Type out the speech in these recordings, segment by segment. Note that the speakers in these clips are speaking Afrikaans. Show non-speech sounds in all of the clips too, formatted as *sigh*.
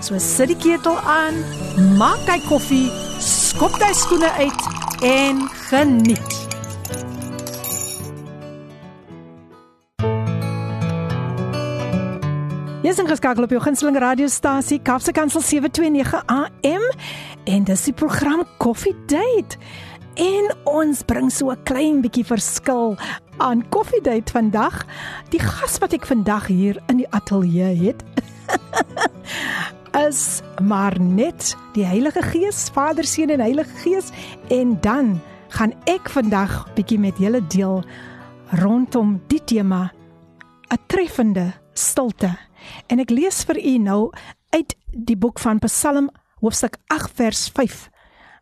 So sit die ketel aan, maak jy koffie, skop jy skoene uit en geniet. Jy's ingeskakel op jou gunsteling radiostasie Kapse Kansel 729 AM en dis die program Coffee Date. En ons bring so 'n klein bietjie verskil aan Coffee Date vandag. Die gas wat ek vandag hier in die ateljee het *laughs* is maar net die Heilige Gees, Vader, Seun en Heilige Gees en dan gaan ek vandag bietjie met julle deel rondom die tema 'n treffende stilte. En ek lees vir u nou uit die boek van Psalm hoofstuk 8 vers 5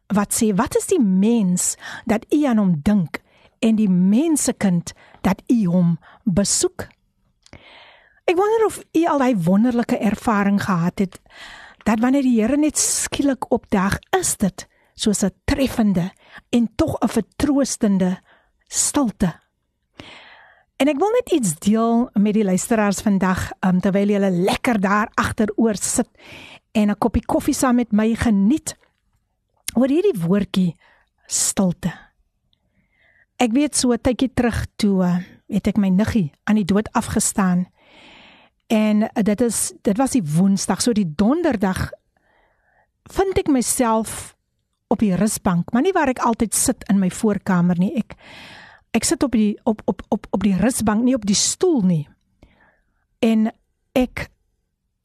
wat sê wat is die mens dat u aan hom dink en die mensekind dat u hom besoek? Ek wonder of u al daai wonderlike ervaring gehad het dat wanneer die Here net skielik opdag, is dit soos 'n treffende en tog 'n vertroostende stilte. En ek wil net iets deel met die luisteraars vandag, um, terwyl julle lekker daar agteroor sit en 'n koppie koffie saam met my geniet oor hierdie woordjie stilte. Ek weet so 'n tydjie terug toe uh, het ek my niggie aan die dood afgestaan En uh, dit is dit was die Woensdag, so die Donderdag vind ek myself op die rusbank, maar nie waar ek altyd sit in my voorkamer nie. Ek ek sit op die op op op op die rusbank, nie op die stoel nie. En ek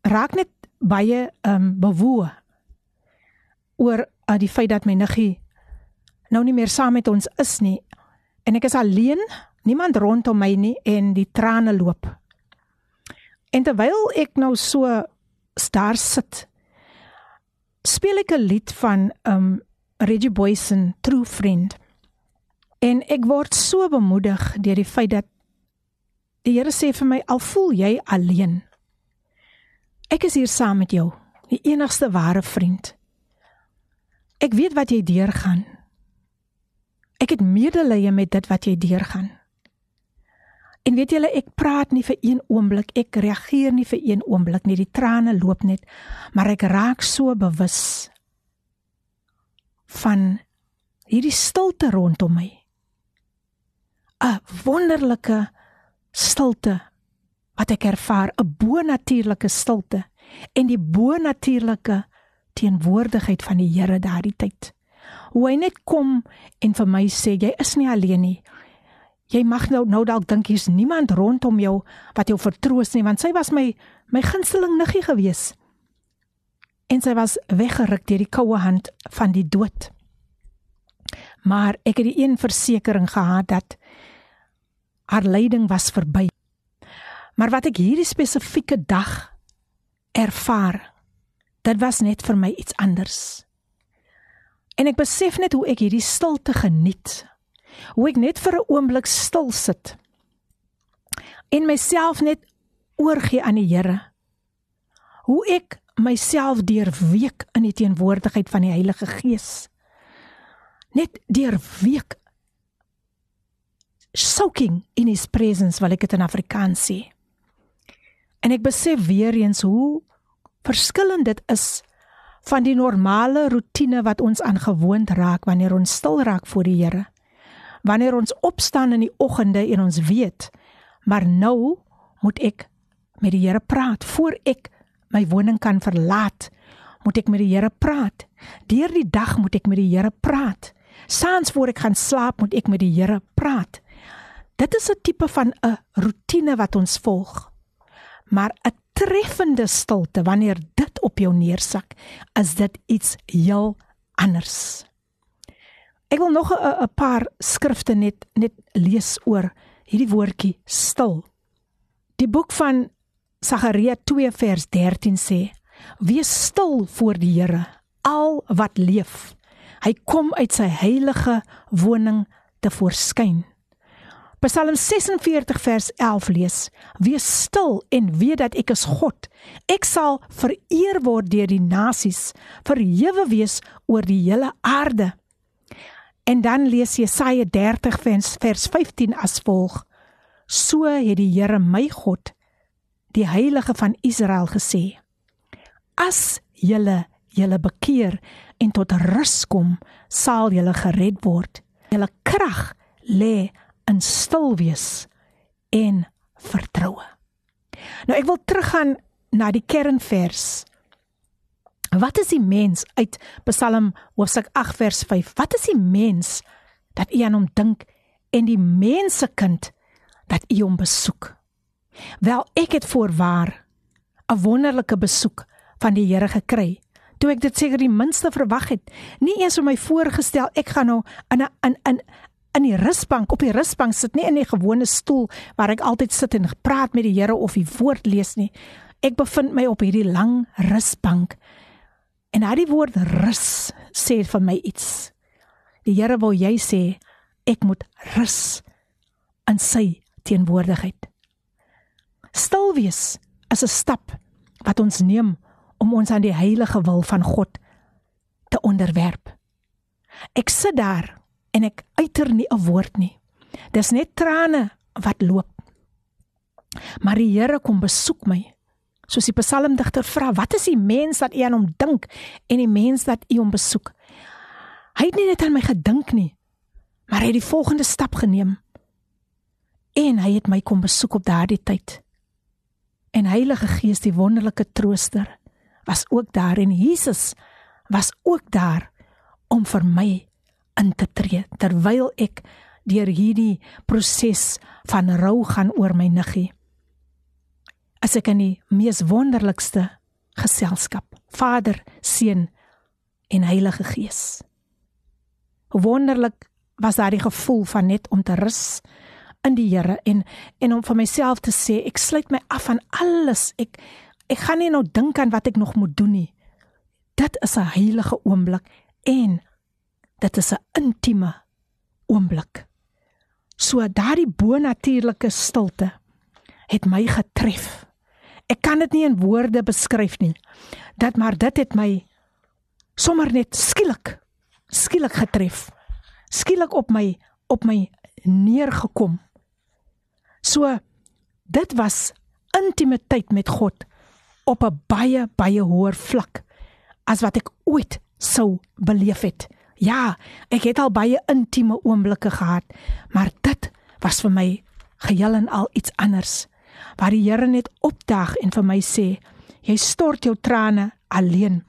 raak net baie ehm um, bewoe oor uh, die feit dat my niggie nou nie meer saam met ons is nie. En ek is alleen, niemand rondom my nie en die trane loop. En terwyl ek nou so daar sit, speel ek 'n lied van um Reggie Boysen, True Friend. En ek word so bemoedig deur die feit dat die Here sê vir my al voel jy alleen. Ek is hier saam met jou, die enigste ware vriend. Ek weet wat jy deurgaan. Ek het medelee met dit wat jy deurgaan. En weet julle, ek praat nie vir een oomblik, ek reageer nie vir een oomblik nie. Die trane loop net, maar ek raak so bewus van hierdie stilte rondom my. 'n Wonderlike stilte wat ek ervaar, 'n bonatuurlike stilte en die bonatuurlike teenwoordigheid van die Here daardie tyd. Hoe hy net kom en vir my sê jy is nie alleen nie jy mag nou nou dalk dink hier's niemand rondom jou wat jou vertroos nie want sy was my my gunsteling niggie gewees. En sy was weggeruk deur die koue hand van die dood. Maar ek het die een versekering gehad dat haar lyding was verby. Maar wat ek hierdie spesifieke dag ervaar dit was net vir my iets anders. En ek besef net hoe ek hierdie stilte geniet hoe ek net vir 'n oomblik stil sit en myself net oorgee aan die Here. Hoe ek myself deurweek in die teenwoordigheid van die Heilige Gees. Net deurweek soaking in his presence, wil ek dit in Afrikaans sê. En ek besef weer eens hoe verskillend dit is van die normale rotine wat ons aangewoond raak wanneer ons stil raak voor die Here wanneer ons opstaan in die oggende en ons weet maar nou moet ek met die Here praat voor ek my woning kan verlaat moet ek met die Here praat. Deur die dag moet ek met die Here praat. Saans voor ek gaan slaap moet ek met die Here praat. Dit is 'n tipe van 'n rotine wat ons volg. Maar 'n treffende stilte wanneer dit op jou neersak is dit iets heel anders Ek wil nog 'n paar skrifte net net lees oor hierdie woordjie stil. Die boek van Sagaria 2 vers 13 sê: Wees stil voor die Here al wat leef. Hy kom uit sy heilige woning te voorskyn. Psalm 46 vers 11 lees: Wees stil en weet dat ek is God. Ek sal vereer word deur die nasies, verhewe wees oor die hele aarde. En dan lees Jesaja 30 vers, vers 15 as volg: So het die Here my God, die heilige van Israel gesê: As julle julle bekeer en tot rus kom, sal julle gered word. Julle krag lê in stil wees en vertroue. Nou ek wil teruggaan na die kernvers. Wat is die mens uit Psalm hoofstuk 8 vers 5? Wat is die mens dat u aan hom dink en die mensekind dat u hom besoek? Wel, ek het voorwaar 'n wonderlike besoek van die Here gekry. Toe ek dit seker die minste verwag het, nie eens om my voorgestel ek gaan nou in 'n in in in die rusbank op die rusbank sit nie in 'n gewone stoel waar ek altyd sit en praat met die Here of die woord lees nie. Ek bevind my op hierdie lang rusbank. En daai woord rus sê vir my iets. Die Here wil jy sê ek moet rus in sy teenwoordigheid. Stil wees is 'n stap wat ons neem om ons aan die heilige wil van God te onderwerp. Ek sit daar en ek uiter nie 'n woord nie. Dis net trane wat loop. Maar die Here kom besoek my. Soos die psalmdigter vra, wat is die mens dat u aan hom dink en die mens dat u hom besoek? Hy het nie net aan my gedink nie, maar hy het die volgende stap geneem. En hy het my kom besoek op daardie tyd. En Heilige Gees, die wonderlike trooster, was ook daar en Jesus was ook daar om vir my in te tree terwyl ek deur hierdie proses van rou gaan oor my niggie. As ek in die mees wonderlikste geselskap, Vader, Seun en Heilige Gees. Wonderlik was daardie gevoel van net om te rus in die Here en en om vir myself te sê ek sluit my af van alles. Ek ek gaan nie nou dink aan wat ek nog moet doen nie. Dit is 'n heilige oomblik en dit is 'n intieme oomblik. So daardie bonatuurlike stilte het my getref. Ek kan dit nie in woorde beskryf nie. Dat maar dit het my sommer net skielik skielik getref. Skielik op my op my neergekom. So dit was intimiteit met God op 'n baie baie hoër vlak as wat ek ooit sou beleef het. Ja, ek het al baie intieme oomblikke gehad, maar dit was vir my geheel en al iets anders. Waar die Here net opdag en vir my sê, jy stort jou trane alleen.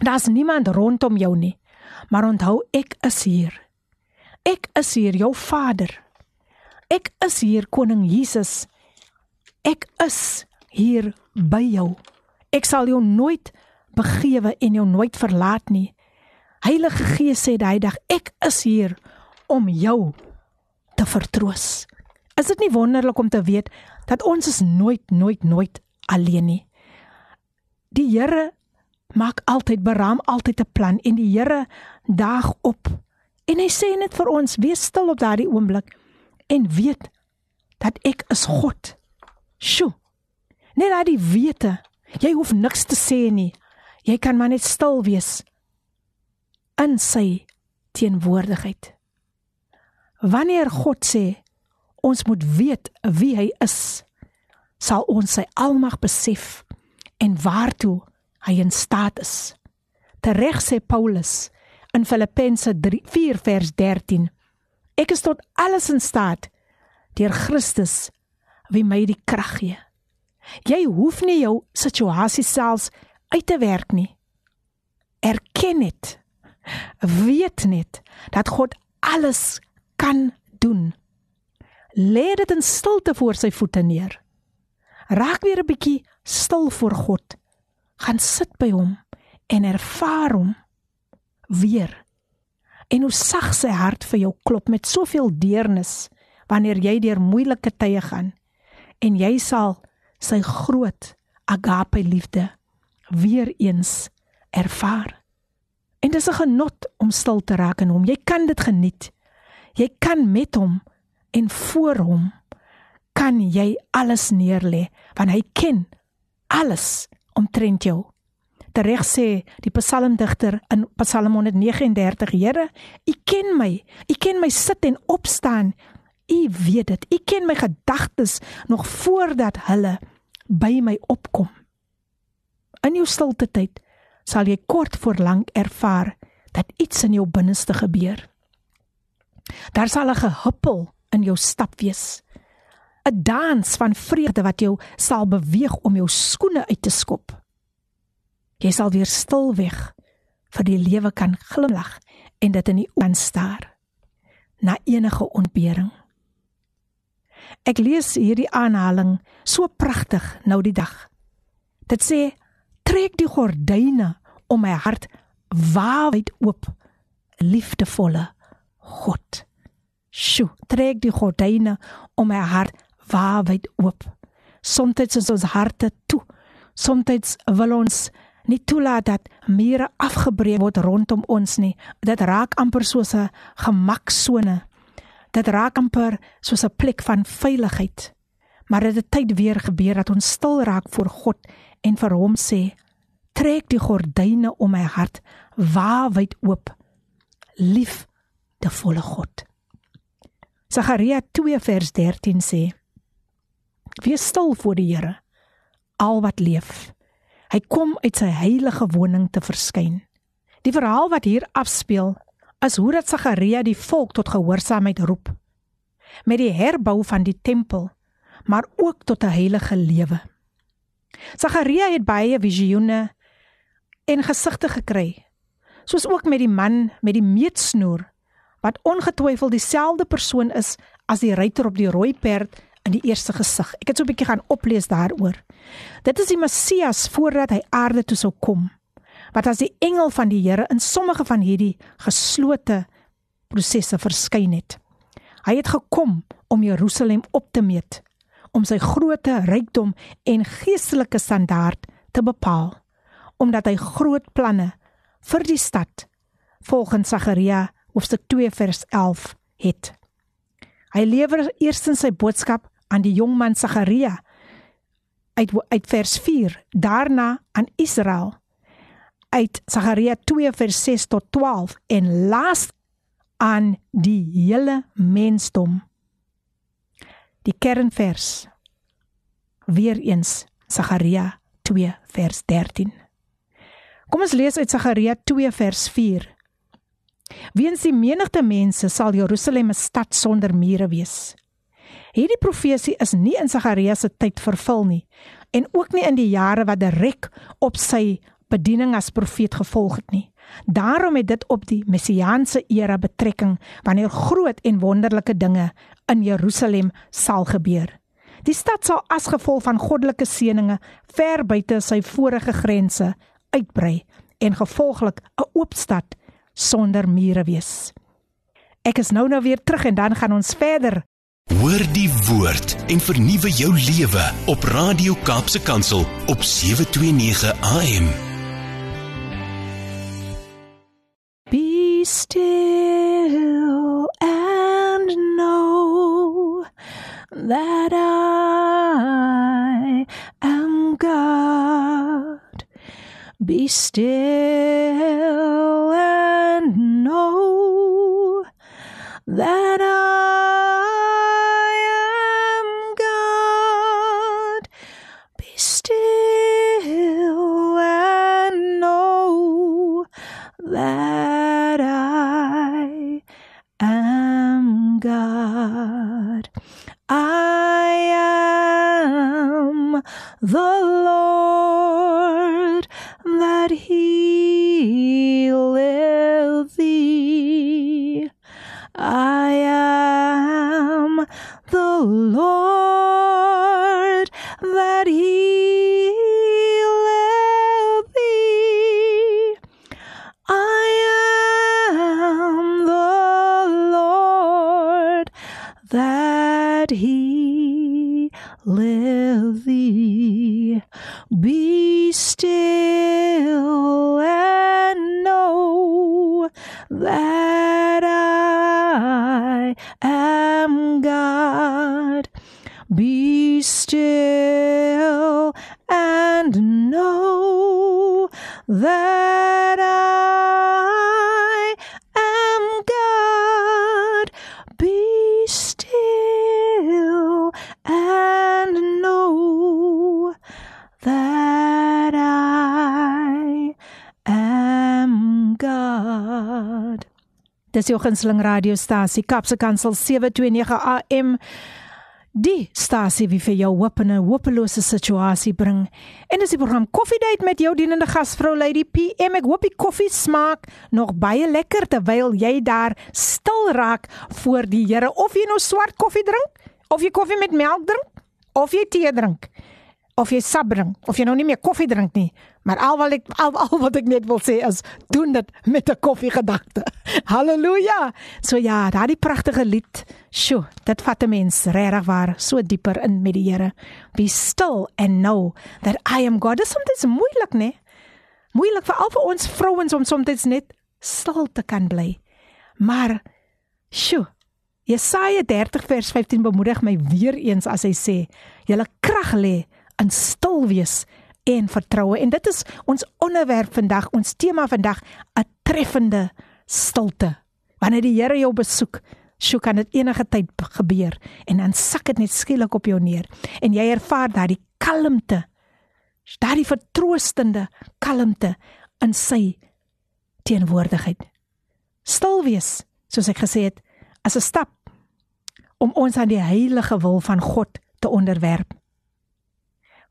Daar's niemand rondom jou nie. Maar onthou, ek is hier. Ek is hier, jou Vader. Ek is hier, koning Jesus. Ek is hier by jou. Ek sal jou nooit begewe en jou nooit verlaat nie. Heilige Gees sê daai dag ek is hier om jou te vertroos. Is dit nie wonderlik om te weet dat ons is nooit nooit nooit alleen nie. Die Here maak altyd beraam altyd 'n plan en die Here daag op. En hy sê net vir ons wees stil op daardie oomblik en weet dat ek is God. Sjoe. Net daai wete. Jy hoef niks te sê nie. Jy kan maar net stil wees in sy teenwoordigheid. Wanneer God sê ons moet weet wie hy is, sal ons sy almag besef en waartoe hy in staat is. Tereg sê Paulus in Filippense 4 vers 13: Ek is tot alles in staat deur Christus wie my die krag gee. Jy hoef nie jou situasie selfs uit te werk nie. Erken dit weet net dat God alles kan doen. Lê dit in stilte voor sy voete neer. Raak weer 'n bietjie stil voor God. Gaan sit by hom en ervaar hom weer. En hoe sag sy hart vir jou klop met soveel deernis wanneer jy deur moeilike tye gaan en jy sal sy groot agape liefde weer eens ervaar. En dis 'n genot om stil te raak in hom. Jy kan dit geniet. Jy kan met hom en voor hom kan jy alles neerlê want hy ken alles omtrent jou. Tereg sê die psalmdigter in Psalm 139: Here, U ken my. U ken my sit en opstaan. U weet dit. U ken my gedagtes nog voordat hulle by my opkom. In jou stilte tyd sal jy kort voor lank ervaar dat iets in jou binneste gebeur. Daar sal 'n gehuppel in jou stap wees. 'n Dans van vreugde wat jou sal beweeg om jou skoene uit te skop. Jy sal weer stil weg vir die lewe kan glimlag en dit in die oë staar na enige ontbering. Ek lees hierdie aanhaling so pragtig nou die dag. Dit sê trek die gordyne om my hart wyd oop liefdevolle God. Sjoe, trek die gordyne om my hart wyd oop. Somstyds is ons harte toe. Somstyds wil ons nie toelaat dat mure afgebreek word rondom ons nie. Dit raak amper soos 'n gemaksone. Dit raak amper soos 'n plek van veiligheid. Maar dit het tyd weer gebeur dat ons stil raak voor God en vir hom sê: "Trek die gordyne om my hart wyd oop. Lief die volle God." Sagaria 2 vers 13 sê: "Wees stil voor die Here, al wat leef." Hy kom uit sy heilige woning te verskyn. Die verhaal wat hier afspeel, is hoe dat Sagaria die volk tot gehoorsaamheid roep met die herbou van die tempel, maar ook tot 'n heilige lewe. Sagaria het baie visioene en gesigte gekry, soos ook met die man met die meetsnoer wat ongetwyfeld dieselfde persoon is as die ruiter op die rooi perd in die eerste gesig. Ek het so 'n bietjie gaan oplees daaroor. Dit is die Messias voordat hy aarde toe sou kom. Wat as die engel van die Here in sommige van hierdie geslote prosesse verskyn het. Hy het gekom om Jerusalem op te meet, om sy grootte, rykdom en geestelike standaard te bepaal, omdat hy groot planne vir die stad volgens Sagaria hoofstuk 2 vers 11 het. Hy lewer eerstens sy boodskap aan die jong man Sagaria uit uit vers 4 daarna aan Israel uit Sagaria 2 vers 6 tot 12 en laas aan die hele mensdom. Die kernvers weer eens Sagaria 2 vers 13 Kom ons lees uit Sagaria 2 vers 4 Weens die menigte mense sal Jerusalem 'n stad sonder mure wees Hierdie profesie is nie in Sagaria se tyd vervul nie en ook nie in die jare wat Derek op sy bediening as profeet gevolg het nie. Daarom het dit op die messiaanse era betrekking wanneer groot en wonderlike dinge in Jerusalem sal gebeur. Die stad sal as gevolg van goddelike seënings ver buite sy vorige grense uitbrei en gevolglik 'n oop stad sonder mure wees. Ek is nou nou weer terug en dan gaan ons verder Hoor die woord en vernuwe jou lewe op Radio Kaapse Kansel op 729 AM. Be still and know that I am God. Be still and know that I am God. Be still and know that I am God. I am the Lord that healeth thee. I am the Lord that healeth thee. I am the Lord that healeth thee. Be still that I am God. Be still and know that I Dis jou gunsteling radiostasie Kapse Kansel 729 AM. Die stasie wie vir jou hoop in 'n hopelose situasie bring. En dis die program Koffiedייט met jou dienende gasvrou Lady PM. Ek hoop die koffie smaak nog baie lekker terwyl jy daar stil raak voor die Here of jy nou swart koffie drink of jy koffie met melk drink of jy tee drink of jy sap drink of jy nou nie meer koffie drink nie maar al wat ek al, al wat ek net wil sê is doen dit met 'n koffie gedagte *laughs* haleluja so ja daardie pragtige lied sjo dit vat 'n mens regtig waar so dieper in met die Here. Be still and know that i am god. Is soms moeilik nê moeilik vir al vir ons vrouens om soms net stil te kan bly. Maar sjo Jesaja 30 vers 15 bemoedig my weer eens as hy sê: "Julle krag lê in stil wees en vertroue. En dit is ons onderwerp vandag, ons tema vandag, 'n treffende stilte. Wanneer die Here jou besoek, sou kan dit enige tyd gebeur en dan sak dit net skielik op jou neer en jy ervaar daardie kalmte. Daardie vertroostende kalmte in sy teenwoordigheid. Stil wees, soos ek gesê het, as 'n stap om ons aan die heilige wil van God te onderwerp.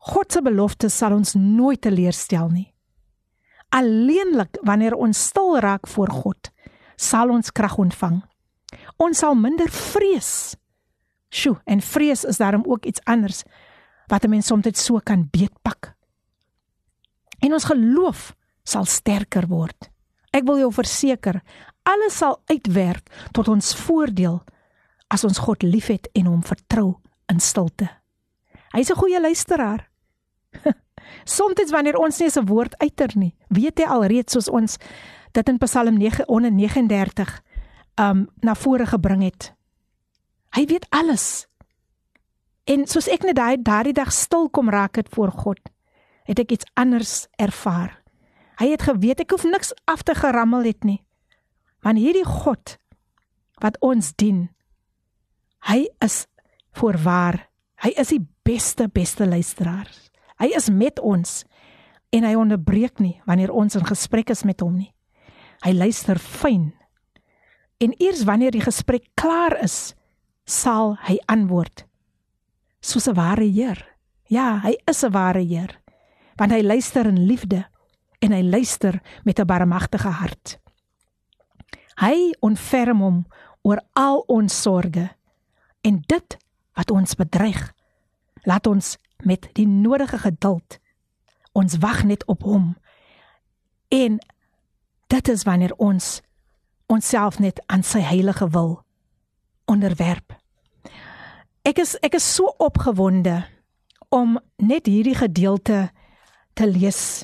God se beloftes sal ons nooit teleurstel nie. Alleenlik wanneer ons stil raak voor God, sal ons krag ontvang. Ons sal minder vrees. Sjoe, en vrees is daarom ook iets anders wat 'n mens soms net so kan beetpak. En ons geloof sal sterker word. Ek wil jou verseker, alles sal uitwerk tot ons voordeel as ons God liefhet en hom vertrou in stilte. Hy's 'n goeie luisteraar. *laughs* Soms wanneer ons nie 'n woord uiter nie, weet hy alreeds soos ons dit in Psalm 939 um na vore gebring het. Hy weet alles. En soos ek net daai daardie dag stil kom raak het voor God, het ek iets anders ervaar. Hy het geweet ek hoef niks af te gerammel het nie. Want hierdie God wat ons dien, hy is voorwaar. Hy is die beste beste luisteraar. Hy is met ons en hy onderbreek nie wanneer ons in gesprek is met hom nie. Hy luister fyn. En eers wanneer die gesprek klaar is, sal hy antwoord. Soos 'n ware Heer. Ja, hy is 'n ware Heer. Want hy luister in liefde en hy luister met 'n barmhartige hart. Hy ontferm hom oor al ons sorges en dit wat ons bedreig, laat ons met die nodige geduld. Ons wag net op hom. En dit is wanneer ons onsself net aan sy heilige wil onderwerp. Ek is ek is so opgewonde om net hierdie gedeelte te lees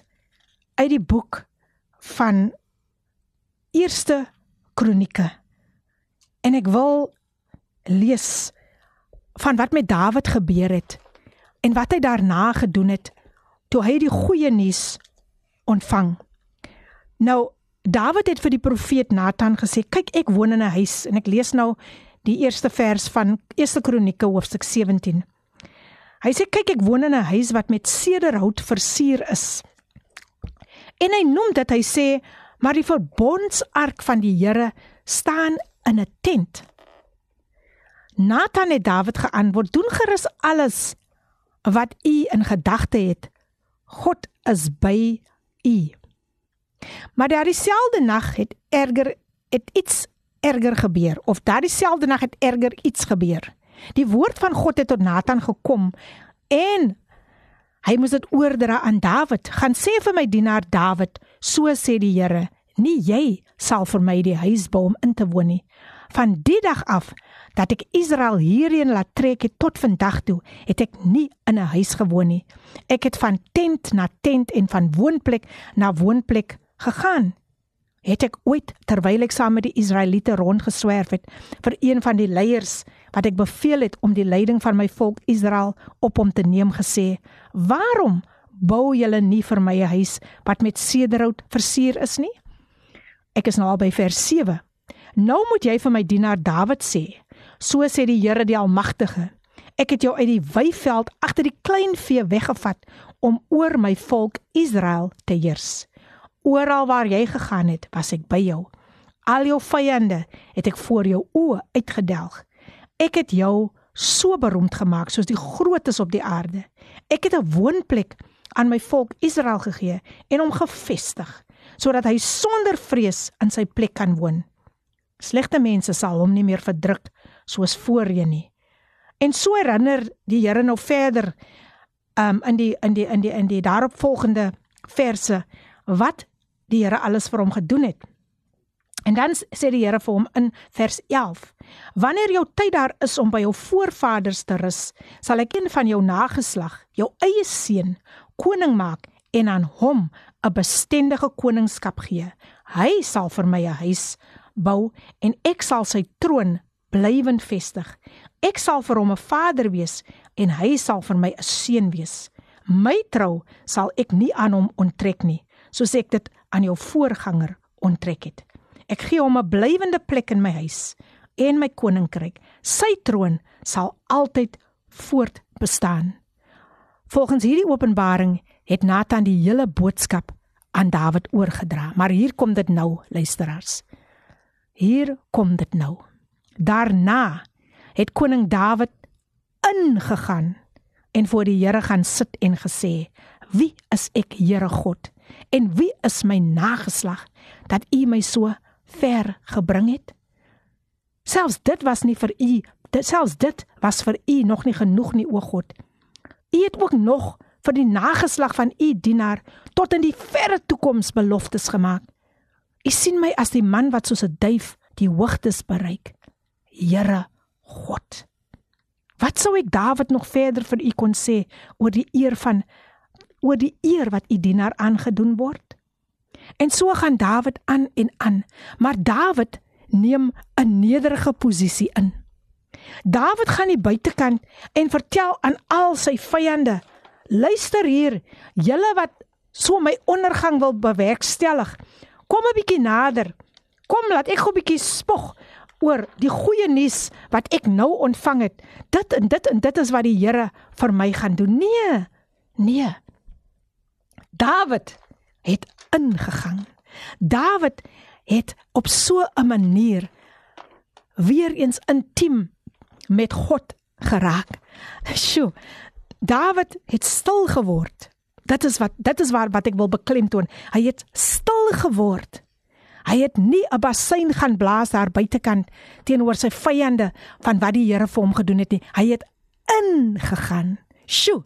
uit die boek van Eerste Kronieke. En ek wil lees van wat met Dawid gebeur het en wat hy daarna gedoen het toe hy die goeie nuus ontvang. Nou Dawid het vir die profeet Nathan gesê: "Kyk, ek woon in 'n huis en ek lees nou die eerste vers van Eerste Kronieke hoofstuk 17." Hy sê: "Kyk, ek woon in 'n huis wat met sederhout versier is." En hy noem dit, hy sê: "Maar die verbondsark van die Here staan in 'n tent." Nathan het Dawid geantwoord: "Doen gerus alles wat u in gedagte het. God is by u. Maar daardie selfde nag het erger het iets erger gebeur of daardie selfde nag het erger iets gebeur. Die woord van God het tot Nathan gekom en hy moes dit oordra aan Dawid. Gaan sê vir my dienaar Dawid, so sê die Here, nie jy sal vir my die huis bou om in te woon nie. Van die dag af dat ek Israel hierheen laat trek het tot vandag toe, het ek nie in 'n huis gewoon nie. Ek het van tent na tent en van woonplek na woonplek gegaan. het ek ooit terwyl ek saam met die Israeliete rondgeswerf het vir een van die leiers wat ek beveel het om die leiding van my volk Israel op hom te neem gesê: "Waarom bou julle nie vir my 'n huis wat met sederhout versier is nie?" Ek is nou al by vers 7. Nou moet jy vir my dienaar Dawid sê: "So sê die Here die Almagtige: Ek het jou uit die weiveld agter die klein vee weggevat om oor my volk Israel te heers." Oral waar jy gegaan het, was ek by jou. Al jou vyande het ek voor jou oë uitgedelg. Ek het jou so beroemd gemaak soos die grootes op die aarde. Ek het 'n woonplek aan my volk Israel gegee en hom gevestig sodat hy sonder vrees in sy plek kan woon. Slegte mense sal hom nie meer verdruk soos voorheen nie. En so herinner die Here nou verder um in die in die in die in die daaropvolgende verse wat die Here alles vir hom gedoen het. En dan sê die Here vir hom in vers 11: Wanneer jou tyd daar is om by jou voorvaders te rus, sal ek een van jou nageslag, jou eie seun, koning maak en aan hom 'n bestendige koningskap gee. Hy sal vir my 'n huis bou en ek sal sy troon blywend vestig. Ek sal vir hom 'n vader wees en hy sal vir my 'n seun wees. My trou sal ek nie aan hom onttrek nie, soos ek dit aan jou voorganger onttrek het. Ek gee hom 'n blywende plek in my huis en my koninkryk. Sy troon sal altyd voort bestaan. Volgens hierdie openbaring het Nathan die hele boodskap aan Dawid oorgedra. Maar hier kom dit nou, luisteraars. Hier kom dit nou. Daarna het koning Dawid ingegaan en voor die Here gaan sit en gesê: "Wie is ek, Here God?" En wie is my nageslag dat U my so ver gebring het? Selfs dit was nie vir U, selfs dit was vir U nog nie genoeg nie, o God. U het ook nog vir die nageslag van U dienaar tot in die verre toekoms beloftes gemaak. U sien my as die man wat soos 'n duif die hoogtes bereik. Here God. Wat sou ek Dawid nog verder vir U kon sê oor die eer van oor die eer wat u dienaar aangedoen word. En so gaan Dawid aan en aan, maar Dawid neem 'n nederige posisie in. Dawid gaan die buitekant en vertel aan al sy vyande: "Luister hier, julle wat so my ondergang wil bewerkstellig, kom 'n bietjie nader. Kom laat ek gou 'n bietjie spog oor die goeie nuus wat ek nou ontvang het. Dit en dit en dit is wat die Here vir my gaan doen." Nee. Nee. Dawid het ingegaan. Dawid het op so 'n manier weer eens intiem met God geraak. Sjoe. Dawid het stil geword. Dit is wat dit is waar wat ek wil beklemtoon. Hy het stil geword. Hy het nie 'n bassein gaan blaas daar buitekant teenoor sy vyande van wat die Here vir hom gedoen het nie. Hy het ingegaan. Sjoe,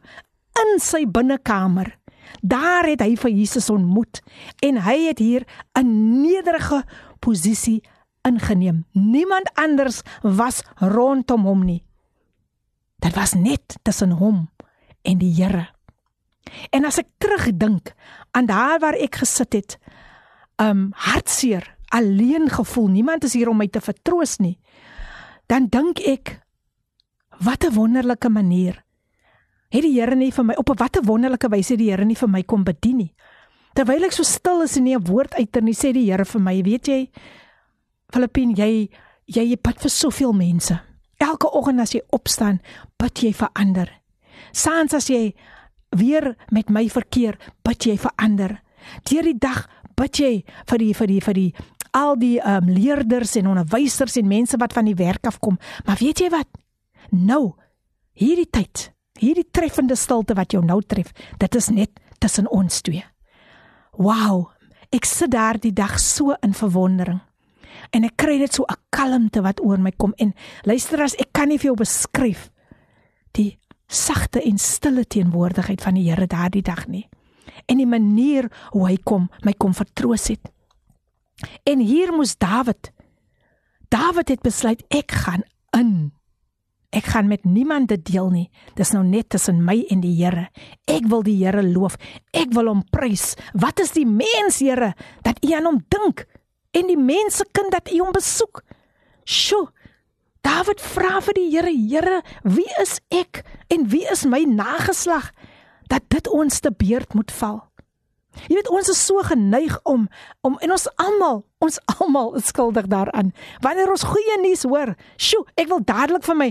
in sy binnekamer Daar het hy vir Jesus ontmoet en hy het hier 'n nederige posisie ingeneem. Niemand anders was rondom hom nie. Dit was net tussen hom en die Here. En as ek terugdink aan daar waar ek gesit het, um hartseer, alleen gevoel, niemand is hier om my te vertroos nie. Dan dink ek wat 'n wonderlike manier het die Here nie vir my op 'n watte wonderlike wyse die Here nie vir my kom bedien nie. Terwyl ek so stil is en nie 'n woord uiter nie, sê die Here vir my, weet jy, Filippin, jy jy bid vir soveel mense. Elke oggend as jy opstaan, bid jy vir ander. Saans as jy weer met my verkeer, bid jy vir ander. Deur die dag bid jy vir die vir die vir die al die um, leerders en onderwysers en mense wat van die werk af kom. Maar weet jy wat? Nou, hierdie tyd hierdie treffende stilte wat jou nou tref, dit is net tussen ons twee. Wow, ek sit daar die dag so in verwondering. En ek kry net so 'n kalmte wat oor my kom en luister as ek kan nie vir jou beskryf die sagte en stille teenwoordigheid van die Here daardie dag nie. En die manier hoe hy kom, my kom vertroos het. En hier moes Dawid Dawid het besluit ek gaan in Ek gaan met niemand dit deel nie. Dis nou net tussen my en die Here. Ek wil die Here loof. Ek wil hom prys. Wat is die mens, Here, dat U aan hom dink en die mense kind dat U hom besoek. Sjoe. Dawid vra vir die Here, Here, wie is ek en wie is my nageslag dat dit ons te beurt moet val? Jy weet ons is so geneig om om en ons almal, ons almal is skuldig daaraan. Wanneer ons goeie nuus hoor, sjoe, ek wil dadelik vir my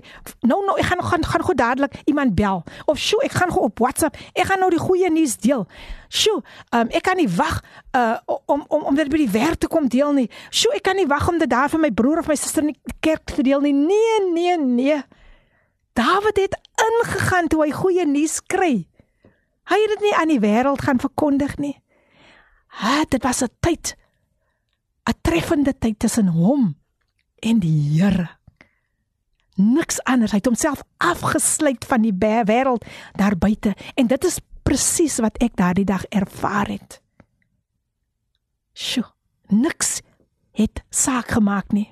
nou nou ek gaan gaan gaan gou dadelik iemand bel of sjoe, ek gaan gou op WhatsApp, ek gaan nou die goeie nuus deel. Sjoe, um, ek kan nie wag uh, om om om dit by die werk te kom deel nie. Sjoe, ek kan nie wag om dit daar vir my broer of my suster in die kerk te deel nie. Nee, nee, nee. Dawid het ingegaan toe hy goeie nuus kry. Hy het dit nie aan die wêreld gaan verkondig nie. Ha, dit was 'n tyd 'n treffende tyd tussen hom en die Here. Niks anders. Hy het homself afgesluit van die wêreld daar buite en dit is presies wat ek daardie dag ervaar het. Sjoe, niks het saak gemaak nie.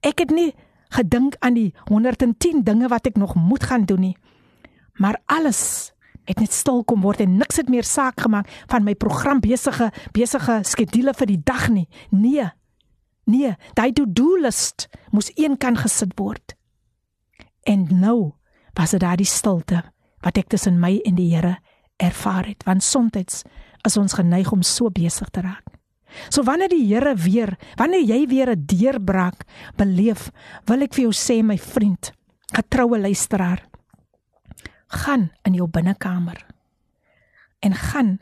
Ek het nie gedink aan die 110 dinge wat ek nog moet gaan doen nie. Maar alles het net stil kom word en niks het meer saak gemaak van my program besige besige skedule vir die dag nie. Nee. Nee, daai to-do list moes een kan gesit word. En nou was dit daai stilte wat ek tussen my en die Here ervaar het, want soms is ons geneig om so besig te raak. So wanneer die Here weer, wanneer jy weer 'n deurbraak beleef, wil ek vir jou sê my vriend, getroue luisteraar, gaan in jou binnekamer en gaan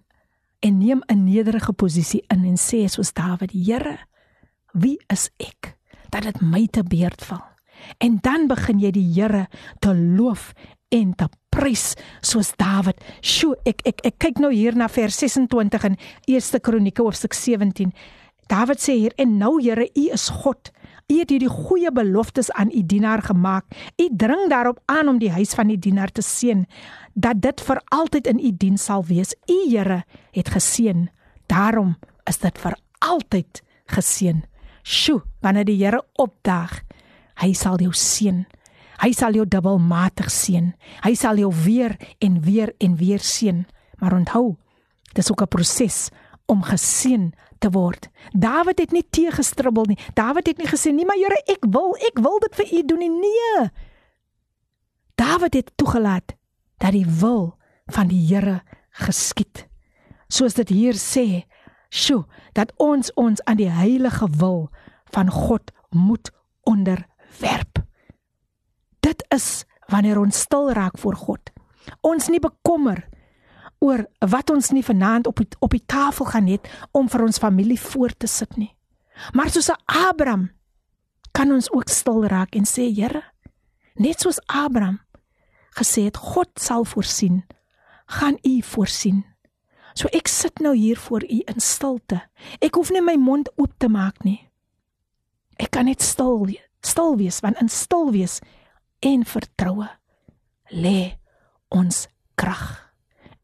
en neem 'n nederige posisie in en sê soos Dawid: Here, wie is ek dat dit my te beurt val? En dan begin jy die Here te loof en te prys soos Dawid. Sjoe, ek ek ek kyk nou hier na vers 26 in 1 Kronieke hoofstuk 17. Dawid sê hier: "En nou Here, U is God. U het hierdie goeie beloftes aan u dienaar gemaak. U dring daarop aan om die huis van die dienaar te seën, dat dit vir altyd in u diens sal wees. U Here het geseën. Daarom is dit vir altyd geseën. Sjoe, wanneer die Here opdaag, hy sal jou seën. Hy sal jou dubbelmatig seën. Hy sal jou weer en weer en weer seën. Maar onthou, dis ook 'n proses om geseën te word. Dawid het nie teëgestribbel nie. Dawid het nie gesê nie, maar Here, ek wil, ek wil dit vir U doen nie. Nee. Dawid het toegelaat dat die wil van die Here geskied. Soos dit hier sê, sjo, dat ons ons aan die heilige wil van God moet onderwerp. Dit is wanneer ons stil raak voor God. Ons nie bekommer oor wat ons nie vanaand op die, op die tafel gaan hê om vir ons familie voor te sit nie. Maar soos Abraham kan ons ook stil raak en sê Here, net soos Abraham gesê het God sal voorsien, gaan U voorsien. So ek sit nou hier voor U in stilte. Ek hoef nie my mond oop te maak nie. Ek kan net stil wees, stil wees want in stil wees en vertroue lê ons krag.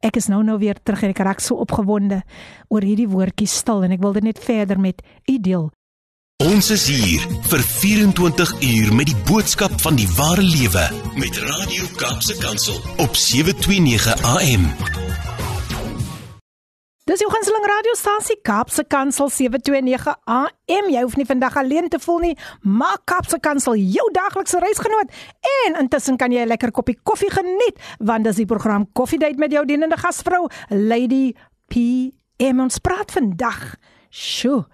Ek is nou nou weer terug en ek raak so opgewonde oor hierdie woordjie stil en ek wil dit net verder met u deel. Ons is hier vir 24 uur met die boodskap van die ware lewe met Radio Kaapse Kansel op 729 AM. Dis jou gunsteling radiostasie Kaapse Kansel 729 AM. Jy hoef nie vandag alleen te voel nie. Maak Kaapse Kansel jou daglikse reisgenoot en intussen kan jy 'n lekker koppie koffie geniet want dis die program Coffee Date met jou dienende gasvrou Lady PM. Ons praat vandag sjo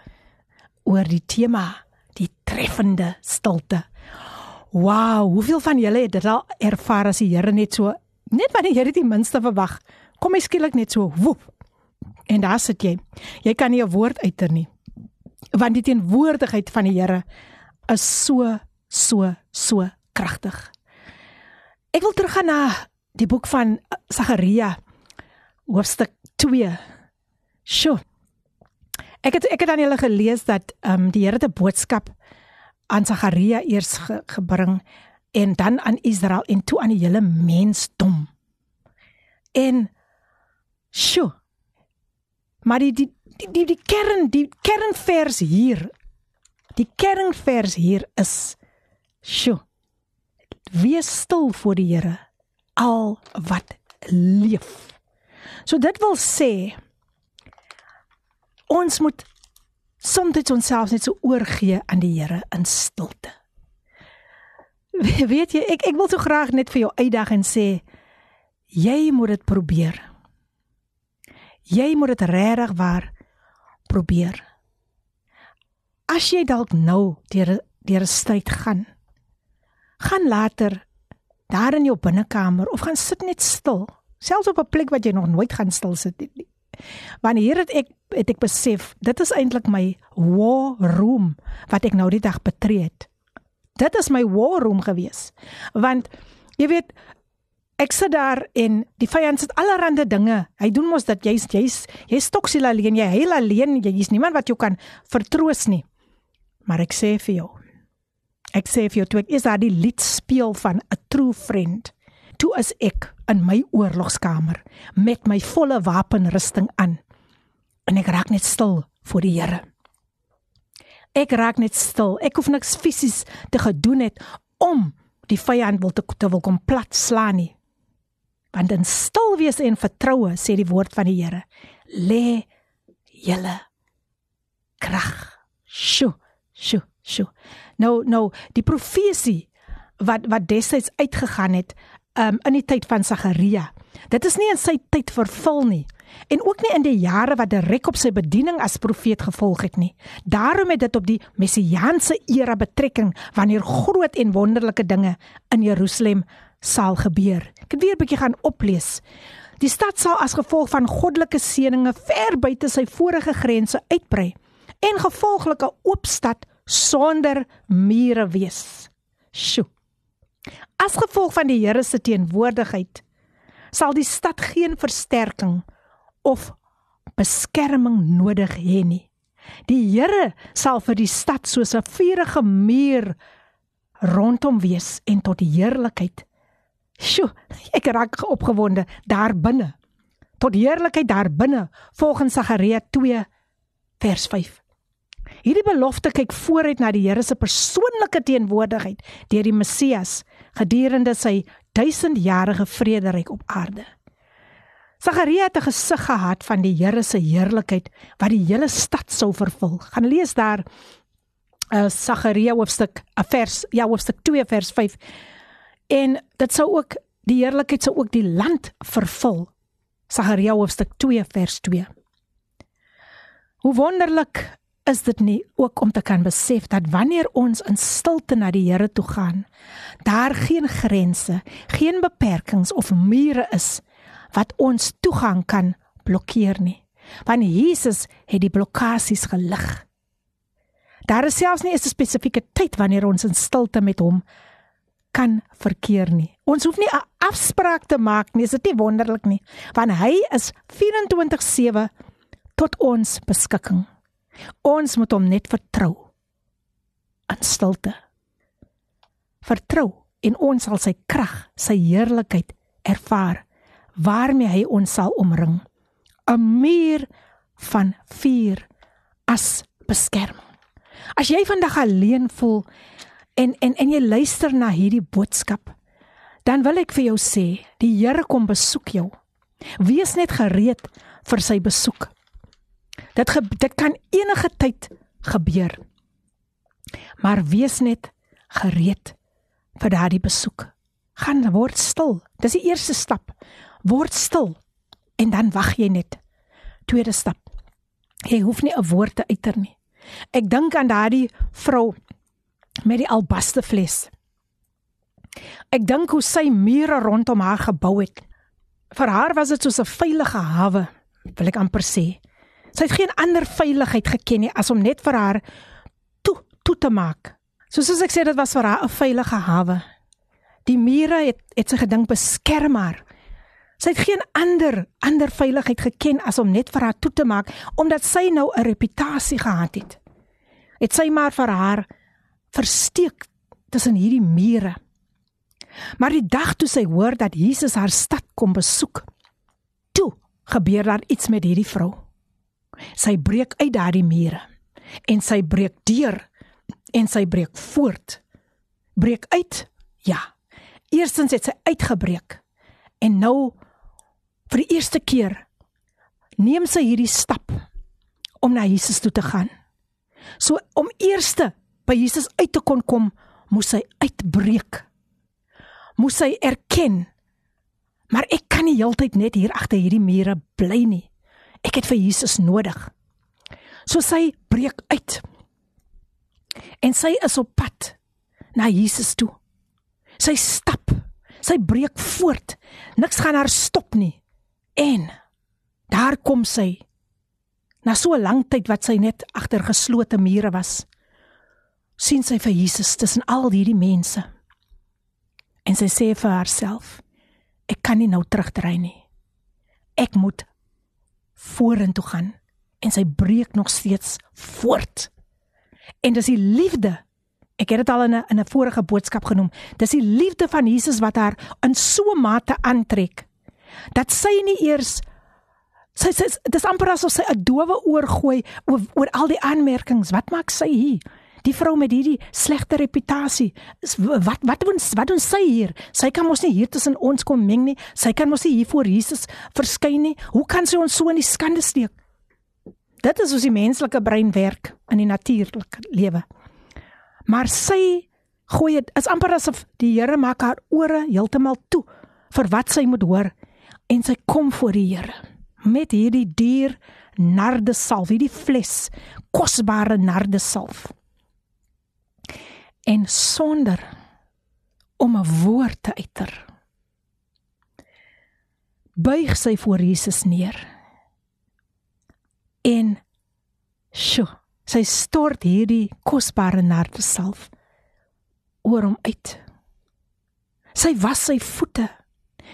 oor die tema die treffende stilte. Wow, hoeveel van julle het dit al ervaar as die Here net so net wanneer jy dit die minste verwag, kom hy skielik net so woep En daar sit jy. Jy kan nie 'n woord uiter nie. Want die teenwoordigheid van die Here is so so so kragtig. Ek wil teruggaan na die boek van Sagaria hoofstuk 2. Sjoe. Ek het ek het aan julle gelees dat ehm um, die Here 'n boodskap aan Sagaria eers ge, gebring en dan aan Israel en toe aan die hele mensdom. En sjoe, Maar die die die die, die kern die kernvers hier die kernvers hier is sjo wees stil voor die Here al wat leef. So dit wil sê ons moet soms onsself net so oorgee aan die Here in stilte. Weet jy, ek ek wil so graag net vir jou uitdag en sê jy moet dit probeer. Jy moet dit regtig waar probeer. As jy dalk nou deur deur 'n stryd gaan, gaan later daar in jou binnekamer of gaan sit net stil, selfs op 'n plek wat jy nog nooit gaan stil sit nie. Wanneer het ek het ek besef, dit is eintlik my war room wat ek nou die dag betree het. Dit is my war room gewees. Want jy weet ek sit daar en die vyand sit allerlei dinge. Hy doen mos dat jy's jy's jy's toksiel alleen, jy heel alleen, jy's niemand wat jou kan vertroos nie. Maar ek sê vir jou, Ek sê vir jou toe ek is daar die lied speel van 'n true friend. Toe is ek in my oorlogskamer met my volle wapenrusting aan. En ek raak net stil voor die Here. Ek raak net stil. Ek hoef niks fisies te gedoen het om die vyand wil te, te wil kom plat slaan nie. Want in stil wees en vertroue sê die woord van die Here, lê julle krag. Sjoe, sjoe, sjoe. Nou nou die profesie wat wat destyds uitgegaan het um, in die tyd van Sagaria. Dit is nie in sy tyd vervul nie en ook nie in die jare wat direk op sy bediening as profeet gevolg het nie. Daarom het dit op die messiaanse era betrekking wanneer groot en wonderlike dinge in Jerusalem sal gebeur. Ek het weer 'n bietjie gaan oplees. Die stad sal as gevolg van goddelike seënings ver buite sy vorige grense uitbrei en gevolglike oop stad sonder mure wees. Sjoe. As gevolg van die Here se teenwoordigheid sal die stad geen versterking of beskerming nodig hê nie. Die Here sal vir die stad soos 'n vuurige muur rondom wees en tot die heerlikheid. Sjoe, ek raak opgewonde daar binne. Tot heerlikheid daar binne volgens Sagaria 2 vers 5. Hierdie belofte kyk vooruit na die Here se persoonlike teenwoordigheid deur die Messias gedurende sy duisendjarige vrederyk op aarde. Sagaria het 'n gesig gehad van die Here se heerlikheid wat die hele stad sou vervul. Gaan lees daar uh Sagaria hoofstuk 'n vers, ja hoofstuk 2 vers 5. En dit sou ook die heerlikheid sou ook die land vervul. Sagaria hoofstuk 2 vers 2. Hoe wonderlik is dit nie ook om te kan besef dat wanneer ons in stilte na die Here toe gaan, daar geen grense, geen beperkings of mure is wat ons toegang kan blokkeer nie. Want Jesus het die blokkades gelig. Daar is selfs nie 'n spesifieke tyd wanneer ons in stilte met hom kan verkeer nie. Ons hoef nie 'n afspraak te maak nie, is dit nie wonderlik nie, want hy is 24/7 tot ons beskikking. Ons moet hom net vertrou in stilte. Vertrou en ons sal sy krag, sy heerlikheid ervaar waarmee hy ons sal omring. 'n Muur van vuur as beskerming. As jy vandag alleen voel en en en jy luister na hierdie boodskap, dan wil ek vir jou sê, die Here kom besoek jou. Wees net gereed vir sy besoek. Dit ge, dit kan enige tyd gebeur. Maar wees net gereed vir daardie besoek. Gaan word stil. Dis die eerste stap. Word stil en dan wag jy net. Tweede stap. Jy hoef nie 'n woord te uiter nie. Ek dink aan daardie vrou met die albaste fles. Ek dink hoe sy mure rondom haar gebou het. Vir haar was dit soos 'n veilige hawe, wil ek amper sê. Sy het geen ander veiligheid geken nie as om net vir haar toe toe te maak. Soos as ek sê dit was vir haar 'n veilige hawe. Die mure het het sy gedink beskerm haar. Sy het geen ander ander veiligheid geken as om net vir haar toe te maak omdat sy nou 'n reputasie gehad het. Het sy maar vir haar versteek tussen hierdie mure. Maar die dag toe sy hoor dat Jesus haar stad kom besoek, toe gebeur daar iets met hierdie vrou. Sy breek uit daardie mure en sy breek deur en sy breek voort. Breek uit? Ja. Eerstens het sy uitgebreek. En nou vir die eerste keer neem sy hierdie stap om na Jesus toe te gaan. So om eerste by Jesus uit te kon kom, moes hy uitbreek. Moes hy erken Maar ek kan nie heeltyd net hier agter hierdie mure bly nie. Ek het vir Jesus nodig. So sy breek uit. En sy is op pad na Jesus toe. Sy stap. Sy breek voort. Niks gaan haar stop nie. En daar kom sy. Na so 'n lang tyd wat sy net agter geslote mure was, sien sy vir Jesus tussen al hierdie mense. En sy sê vir haarself: Ek kan nie nou terugdry nie. Ek moet vorentoe gaan en sy breek nog steeds voort. En dis die liefde. Ek het dit al in 'n in 'n vorige boodskap genoem. Dis die liefde van Jesus wat haar in so 'n mate aantrek dat sy nie eers sy sê dis amper asof sy 'n dowe oor gooi oor, oor al die aanmerkings. Wat maak sy hier? Die vrou met hierdie slegte reputasie. Wat wat doen wat doen sy hier? Sy kan mos nie hier tussen ons kom meng nie. Sy kan mos nie hier voor Jesus verskyn nie. Hoe kan sy ons so in die skande steek? Dit is hoe die menslike brein werk in die natuurlike lewe. Maar sy gooi dit is amper asof die Here maak haar ore heeltemal toe vir wat sy moet hoor en sy kom voor die Here met hierdie duur nardesalf, hierdie fles kosbare nardesalf en sonder om 'n woord te uiter. Buig sy voor Jesus neer. En sjo, sy stort hierdie kosbare nardesalf oor hom uit. Sy was sy voete.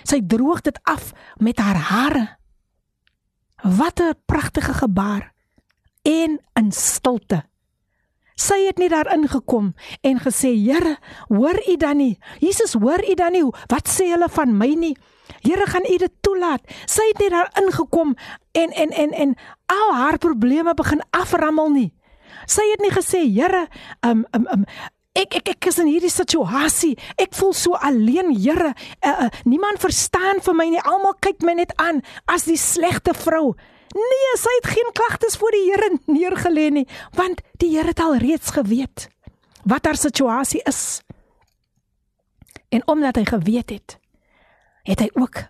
Sy droog dit af met haar hare. Wat 'n pragtige gebaar en in stilte Sy het nie daarin gekom en gesê, "Here, hoor U dan nie? Jesus, hoor U dan nie? Wat sê hulle van my nie? Here, gaan U dit toelaat?" Sy het nie daarin gekom en en en en al haar probleme begin aframmel nie. Sy het nie gesê, "Here, um um um ek ek ek is in hierdie situasie. Ek voel so alleen, Here. Uh, uh, niemand verstaan vir my nie. Almal kyk my net aan as die slegte vrou." Nee, sy het geen klagtes voor die Here neergelê nie, want die Here het al reeds geweet wat haar situasie is. En omdat hy geweet het, het hy ook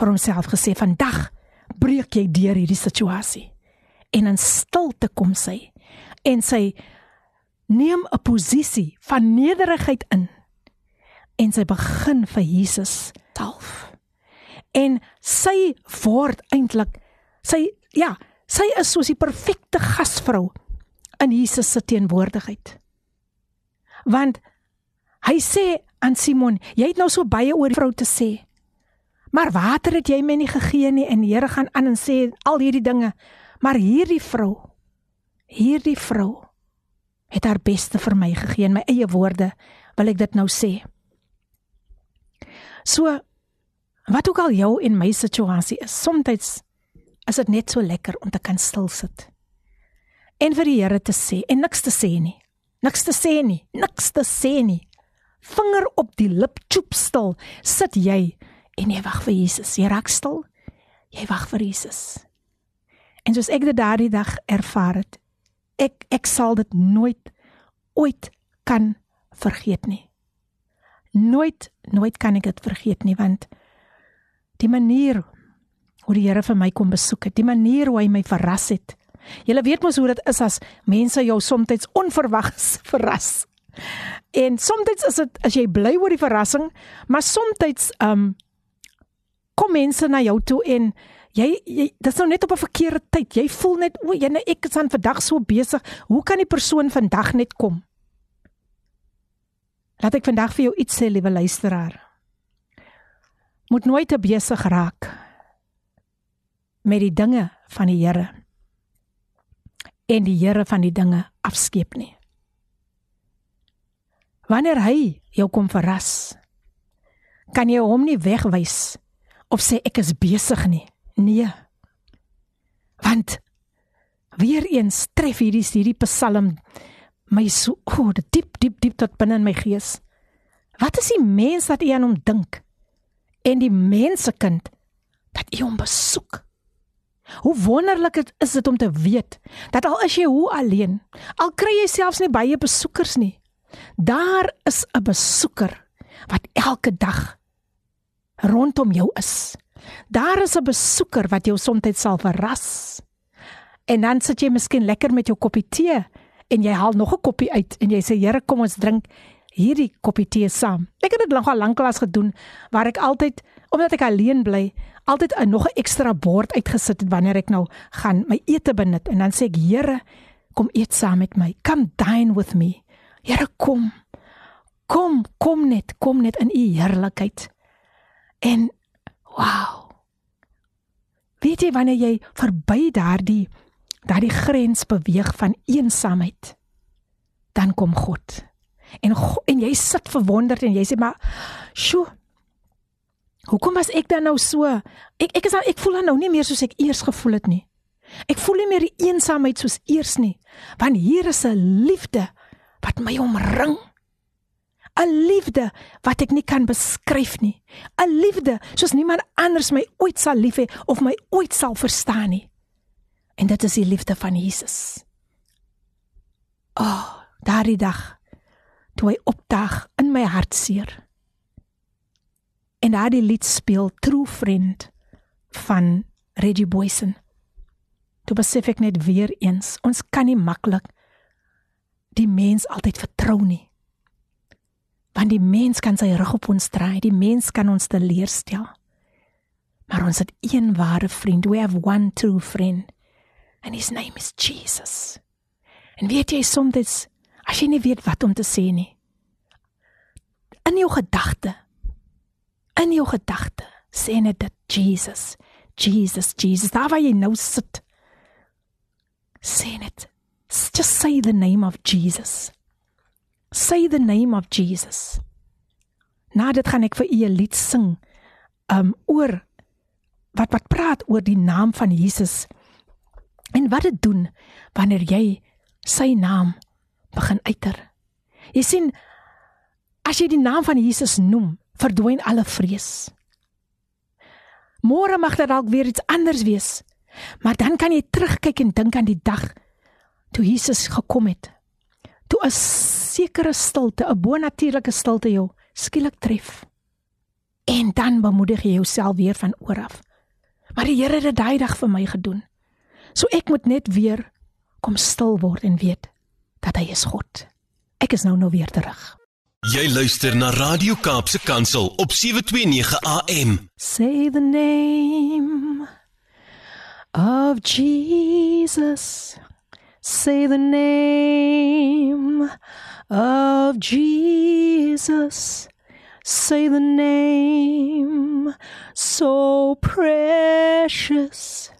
vir homself gesê vandag breek jy deur hierdie situasie. En in stilte kom sy en sy neem 'n posisie van nederigheid in en sy begin vir Jesus self. En sy word eintlik sy Ja, sy is soos die perfekte gasvrou in Jesus se teenwoordigheid. Want hy sê aan Simon, jy het nou so baie oor die vrou te sê. Maar water het jy my nie gegee nie en die Here gaan aan en sê al hierdie dinge. Maar hierdie vrou, hierdie vrou het haar beste vir my gegee in my eie woorde, wil ek dit nou sê. So wat ook al jou en my situasie is, soms is dit net so lekker om te kan stil sit. En vir die Here te sê en niks te sê nie. Niks te sê nie, niks te sê nie. Vinger op die lip, choop stil. Sit jy en jy wag vir Jesus. Jy raak stil. Jy wag vir Jesus. En soos ek dit daardie dag ervaar het, ek ek sal dit nooit ooit kan vergeet nie. Nooit nooit kan ek dit vergeet nie want die manier hoe die Here vir my kom besoek het, die manier hoe hy my verras het. Julle weet mos hoe dit is as mense jou soms onverwags *laughs* verras. En soms is dit as jy bly oor die verrassing, maar soms um kom mense na jou toe en jy, jy dis nou net op 'n verkeerde tyd. Jy voel net o, jy nou ek is aan vandag so besig. Hoe kan die persoon vandag net kom? Laat ek vandag vir jou iets sê, liewe luisteraar. Moet nooit te besig raak met die dinge van die Here en die Here van die dinge afskeep nie. Wanneer hy jou kom verras, kan jy hom nie wegwys of sê ek is besig nie. Nee. Want weer eens tref hierdie hierdie Psalm my so o, oh, diep diep diep tot binne in my gees. Wat is die mens wat u aan hom dink? En die mensekind dat u hom besoek? Hoe wonderlik het, is dit om te weet dat al is jy hoe alleen, al kry jy selfs nie baie besoekers nie, daar is 'n besoeker wat elke dag rondom jou is. Daar is 'n besoeker wat jou soms sal verras. En dan sit jy miskien lekker met jou koppie tee en jy haal nog 'n koppie uit en jy sê Here, kom ons drink hierdie koppie tee saam. Ek het dit nogal lanklaas gedoen waar ek altyd omdat ek alleen bly, altyd 'n nog 'n ekstra bord uitgesit het wanneer ek nou gaan my ete benut en dan sê ek Here, kom eet saam met my. Come dine with me. Here kom. Kom, kom net, kom net in u heerlikheid. En wow. Weet jy wanneer jy verby daardie daardie grens beweeg van eensaamheid, dan kom God. En en jy sit verwonderd en jy sê maar, "Sjoe, Hoekom was ek dan nou so? Ek ek is nou ek voel dan nou nie meer soos ek eers gevoel het nie. Ek voel nie meer die eensaamheid soos eers nie, want hier is 'n liefde wat my omring. 'n Liefde wat ek nie kan beskryf nie. 'n Liefde soos niemand anders my ooit sal lief hê of my ooit sal verstaan nie. En dit is die liefde van Jesus. O, oh, daardie dag toe hy opdaag in my hartseer en daardie lied speel True Friend van Reggie Boysen. Toe besef ek net weer eens, ons kan nie maklik die mens altyd vertrou nie. Want die mens kan sy rug op ons draai, die mens kan ons teleurstel. Maar ons het een ware vriend, we have one true friend and his name is Jesus. En weet jy soms as jy nie weet wat om te sê nie, in jou gedagte in jou gedagte sê net dit Jesus Jesus Jesus daar waar jy nou sit sê net just say the name of Jesus. Say the name of Jesus. Nou dit gaan ek vir u 'n lied sing um oor wat wat praat oor die naam van Jesus. En wat dit doen wanneer jy sy naam begin uiter? Jy sien as jy die naam van Jesus noem verdwyn alle vrees. Môre mag dit dalk weer iets anders wees. Maar dan kan jy terugkyk en dink aan die dag toe Jesus gekom het. Toe 'n sekere stilte, 'n bonatuurlike stilte jou skielik tref. En dan bemoedig jy jouself weer van oor af. Maar die Here het dit daai dag vir my gedoen. So ek moet net weer kom stil word en weet dat hy is God. Ek is nou nou weer terug. Jy luister na Radio Kaapse Kansel op 729 AM. Say the name of Jesus. Say the name of Jesus. Say the name so precious.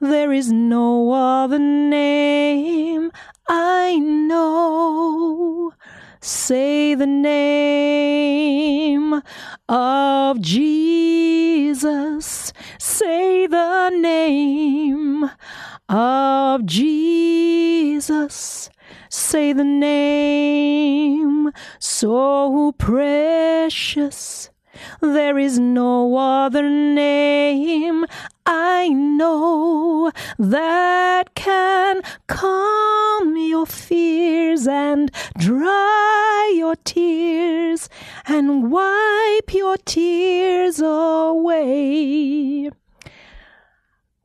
There is no other name I know. Say the name of Jesus. Say the name of Jesus. Say the name so precious. There is no other name I know that can calm your fears and dry your tears and wipe your tears away.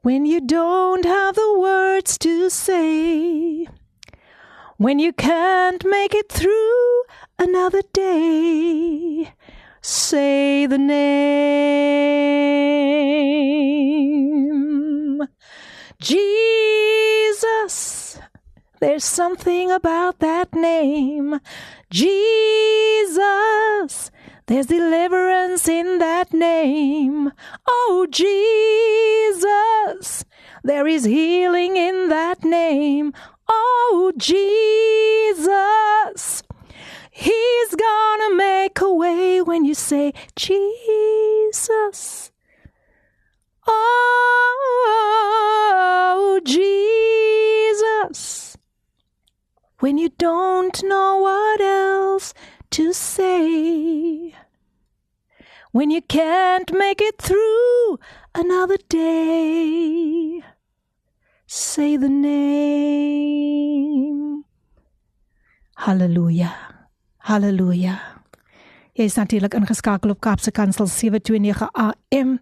When you don't have the words to say, when you can't make it through another day, say the name Jesus. There's something about that name, Jesus. There's deliverance in that name. Oh, Jesus. There is healing in that name. Oh, Jesus. He's gonna make a way when you say, Jesus. Oh, Jesus. When you don't know what else to say. When you can't make it through another day. Say the name. Halleluja. Halleluja. Jy is natuurlik ingeskakel op Kapse Kansel 729 AM.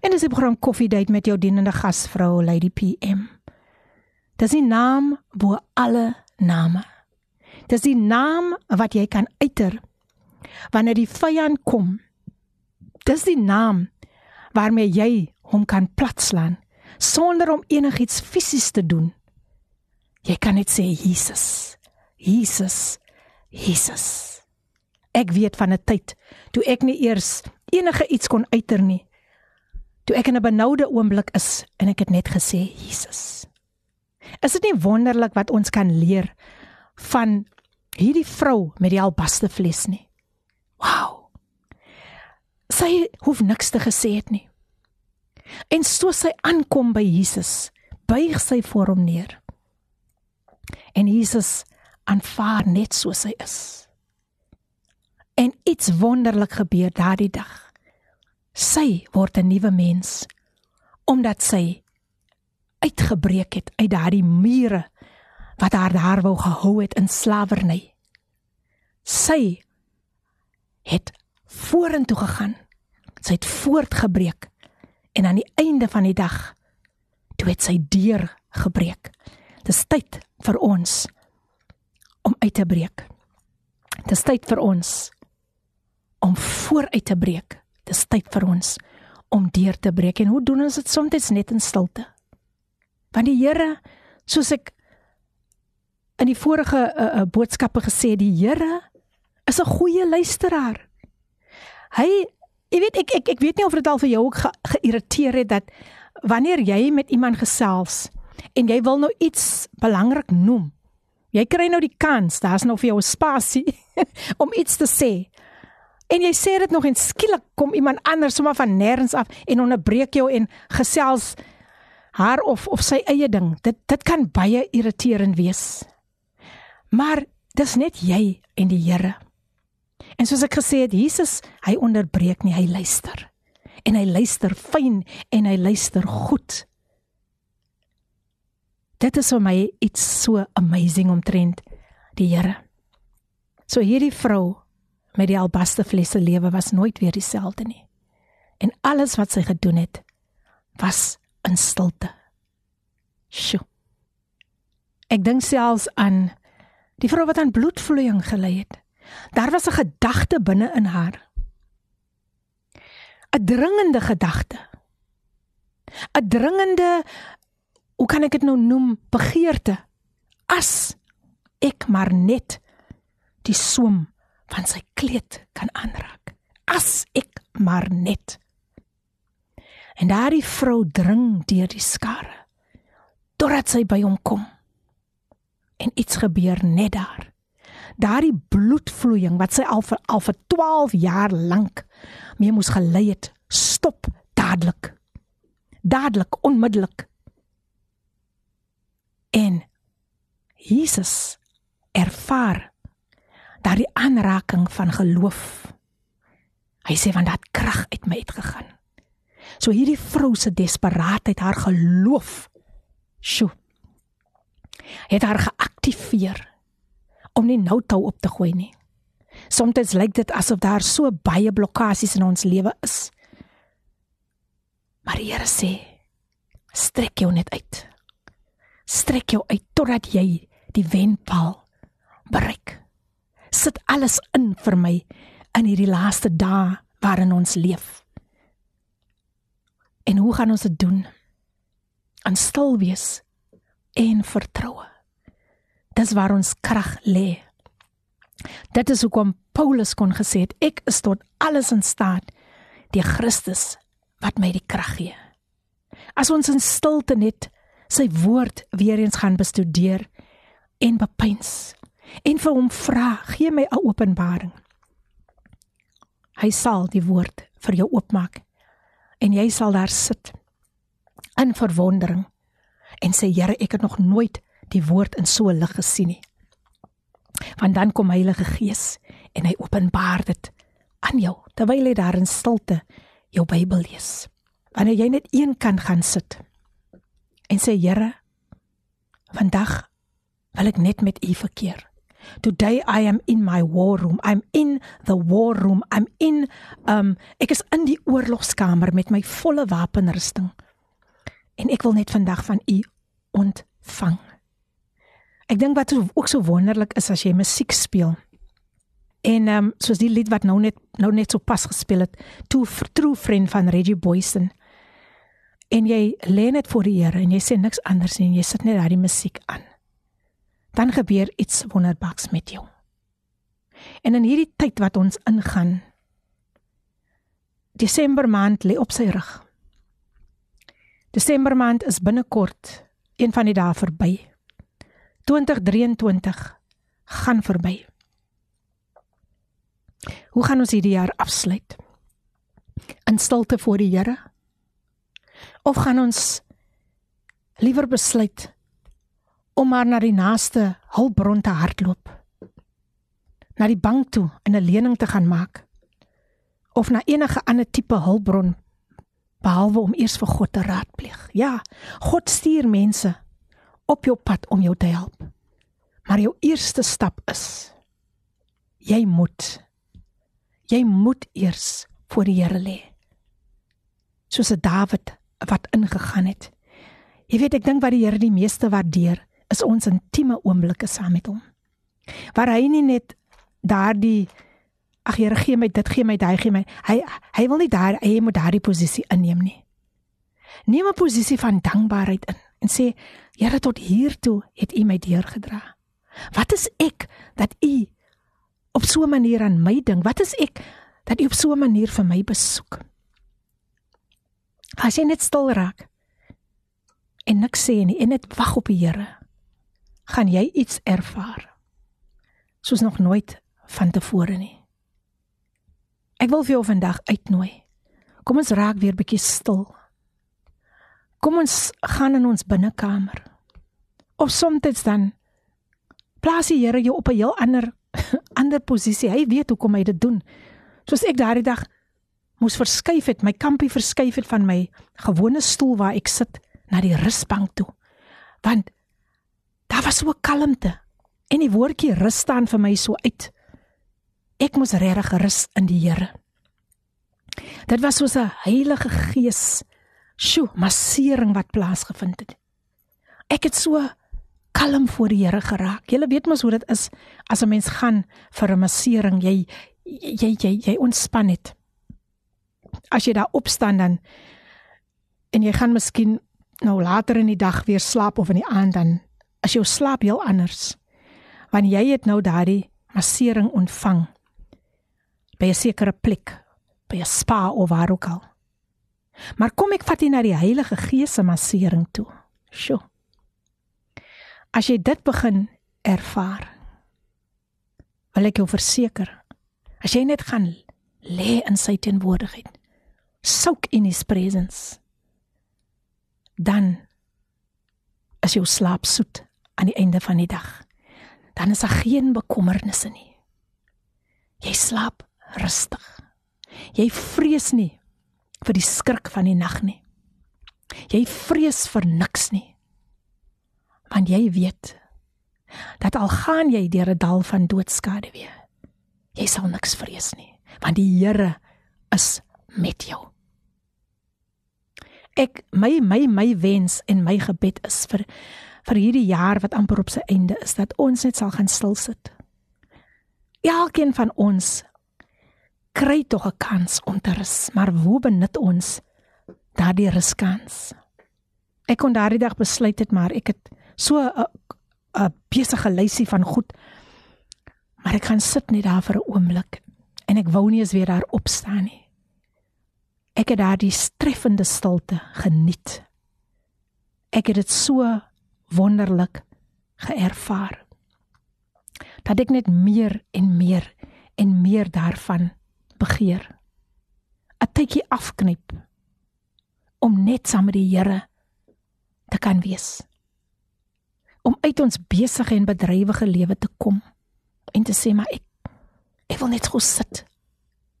En dis die program Koffiedייט met jou dienende gasvrou Lady PM. Dis die naam bo alle name. Dis die naam wat jy kan uiter wanneer die vyand kom. Dis die naam waarmee jy hom kan platslaan sonder om enigiets fisies te doen. Jy kan net sê Jesus. Jesus. Jesus. Ek weet van 'n tyd toe ek nie eers enige iets kon uiter nie. Toe ek in 'n benoude oomblik is en ek het net gesê Jesus. Is dit nie wonderlik wat ons kan leer van hierdie vrou met die albaste fles nie? Wow. Sy hoef niks te gesê het nie. En soos sy aankom by Jesus, buig sy voor hom neer. En Jesus aanvaar net soos hy is. En iets wonderlik gebeur daardie dag. Sy word 'n nuwe mens omdat sy uitgebreek het uit daardie mure wat haar daar wou gehou het in slawerny. Sy het vorentoe gegaan. Sy het voortgebreek en aan die einde van die dag toe het sy deur gebreek. Dis tyd vir ons uit te breek. Dis tyd vir ons om vooruit te breek. Dis tyd vir ons om deur te breek. En hoe doen ons dit soms net in stilte? Want die Here, soos ek in die vorige uh, uh, boodskappe gesê, die Here is 'n goeie luisteraar. Hy Jy weet ek ek ek weet nie of dit al vir jou ook ge, geïrriteer het dat wanneer jy met iemand gesels en jy wil nou iets belangrik noem. Jy kry nou die kans, daar's nou vir jou spasie *laughs* om iets te sê. En jy sê dit nog en skielik kom iemand anders sommer van nêrens af en onderbreek jou en gesels haar of of sy eie ding. Dit dit kan baie irriterend wees. Maar dis net jy en die Here. En soos ek gesê het, Jesus, hy onderbreek nie, hy luister. En hy luister fyn en hy luister goed. Dit is vir my iets so amazing omtrent die Here. So hierdie vrou met die albaste flesse lewe was nooit weer dieselfde nie. En alles wat sy gedoen het was in stilte. Sjoe. Ek dink selfs aan die vrou wat aan bloedvloeiing gely het. Daar was 'n gedagte binne in haar. 'n Dringende gedagte. 'n Dringende hoe kan ek dit nou noem, begeerte. As ek maar net die soem van sy kleed kan aanraak. As ek maar net. En daardie vrou dring deur die skare totdat sy by hom kom. En iets gebeur net daar daardie bloedvloeiing wat sy al vir al vir 12 jaar lank mee moes gelei het, stop dadelik. Dadelik, onmiddellik. En Jesus ervaar daardie aanraking van geloof. Hy sê want dat krag uit my uitgegaan. So hierdie vrou se desperaatheid, haar geloof, sjo, het haar geaktiveer om nie nou tou op te gooi nie. Soms lyk dit asof daar so baie blokkades in ons lewe is. Maar die Here sê: "Strek jou net uit. Strek jou uit totdat jy die wenpaal bereik. Sit alles in vir my in hierdie laaste dae waarin ons leef." En hoe gaan ons dit doen? Aan stil wees en vertroue. Dis waar ons krag lê. Dit is hoekom Paulus kon gesê het ek is tot alles in staat deur Christus wat my die krag gee. As ons in stilte net sy woord weer eens gaan bestudeer en bepeins en vir hom vra, gee my 'n openbaring. Hy sal die woord vir jou oopmaak en jy sal daar sit in verwondering en sê Here, ek het nog nooit die woord in so 'n lig gesien nie. Want dan kom Heilige Gees en hy openbaar dit aan jou terwyl jy daar in stilte jou Bybel lees. Wanneer jy net een kan gaan sit en sê Here, Vandag wil ek net met U verkeer. Today I am in my war room. I'm in the war room. I'm in um ek is in die oorlogskamer met my volle wapenrusting. En ek wil net vandag van u ontvang. Ek dink wat ook so wonderlik is as jy musiek speel. En um soos die lied wat nou net nou net so pas gespeel het, To True Friend van Reggie Boysen. En jy lê net voor die Here en jy sê niks anders nie, jy sit net daardie musiek aan dan gebeur iets wonderbaaks met jou. En in hierdie tyd wat ons ingaan, Desember maand lê op sy rug. Desember maand is binnekort een van die dae verby. 2023 gaan verby. Hoe gaan ons hierdie jaar afsluit? In stilte voor die Here? Of gaan ons liewer besluit om maar na die naaste hulpbron te hardloop. Na die bank toe en 'n lening te gaan maak of na enige ander tipe hulpbron behalwe om eers vir God te raadpleeg. Ja, God stuur mense op jou pad om jou te help. Maar jou eerste stap is jy moet jy moet eers voor die Here lê. Soos 'n Dawid wat ingegaan het. Jy weet ek dink wat die Here die meeste waardeer is ons intieme oomblikke saam met hom. Waar hy nie net daardie ag Here gee my dit gee my daai gee my hy hy wil nie daar hy moet daardie posisie inneem nie. Neem 'n posisie van dankbaarheid in en sê Here tot hier toe het U my deurgedra. Wat is ek dat U op so 'n manier aan my dink? Wat is ek dat U op so 'n manier vir my besoek? As jy net stil raak en niks sê nie en net wag op die Here gaan jy iets ervaar soos nog nooit vantevore nie. Ek wil vir jou vandag uitnooi. Kom ons raak weer bietjie stil. Kom ons gaan in ons binnekamer. Of soms dan plaas die Here jou op 'n heel ander *laughs* ander posisie. Hy weet hoekom hy dit doen. Soos ek daardie dag moes verskuif het, my kampie verskuif het van my gewone stoel waar ek sit na die rusbank toe. Want Daar was so kalmte en die woordjie rus staan vir my so uit. Ek moes regtig rus in die Here. Dit was soos 'n Heilige Gees sjo massering wat plaasgevind het. Ek het so kalm voor die Here geraak. Jy weet mos hoe dit is as 'n mens gaan vir 'n massering, jy jy jy jy ontspan net. As jy daar opstaan dan en jy gaan miskien nou later in die dag weer slaap of in die aand dan as jou slaap heel anders. Want jy het nou daardie massering ontvang by 'n sekere plek, by 'n spa of waar ook al. Maar kom ek vat jy na die Heilige Gees se massering toe. Sjoe. As jy dit begin ervaar, wil ek jou verseker, as jy net gaan lê in sy teenwoordigheid, soak in his presence, dan is jou slaap soet aan die einde van die dag. Dan is daar geen bekommernisse nie. Jy slaap rustig. Jy vrees nie vir die skrik van die nag nie. Jy vrees vir niks nie. Want jy weet dat al gaan jy deur 'n dal van doodskade weer, jy sal niks vrees nie, want die Here is met jou. Ek my my my wens en my gebed is vir vir hierdie jaar wat amper op sy einde is dat ons net sal gaan stil sit. Elkeen van ons kry tog 'n kans om te rus, maar hoe benut ons daardie ruskans? Ek kon daardie dag besluit het maar ek het so 'n 'n besige lysie van goed maar ek gaan sit net daar vir 'n oomblik en ek wou nie eens weer daar opstaan nie. Ek het daardie streffende stilte geniet. Ek het dit so wonderlik geervaar. Dat ek net meer en meer en meer daarvan begeer. 'n Tydjie afknyp om net saam met die Here te kan wees. Om uit ons besige en bedrywige lewe te kom en te sê maar ek ek wil net gou sit.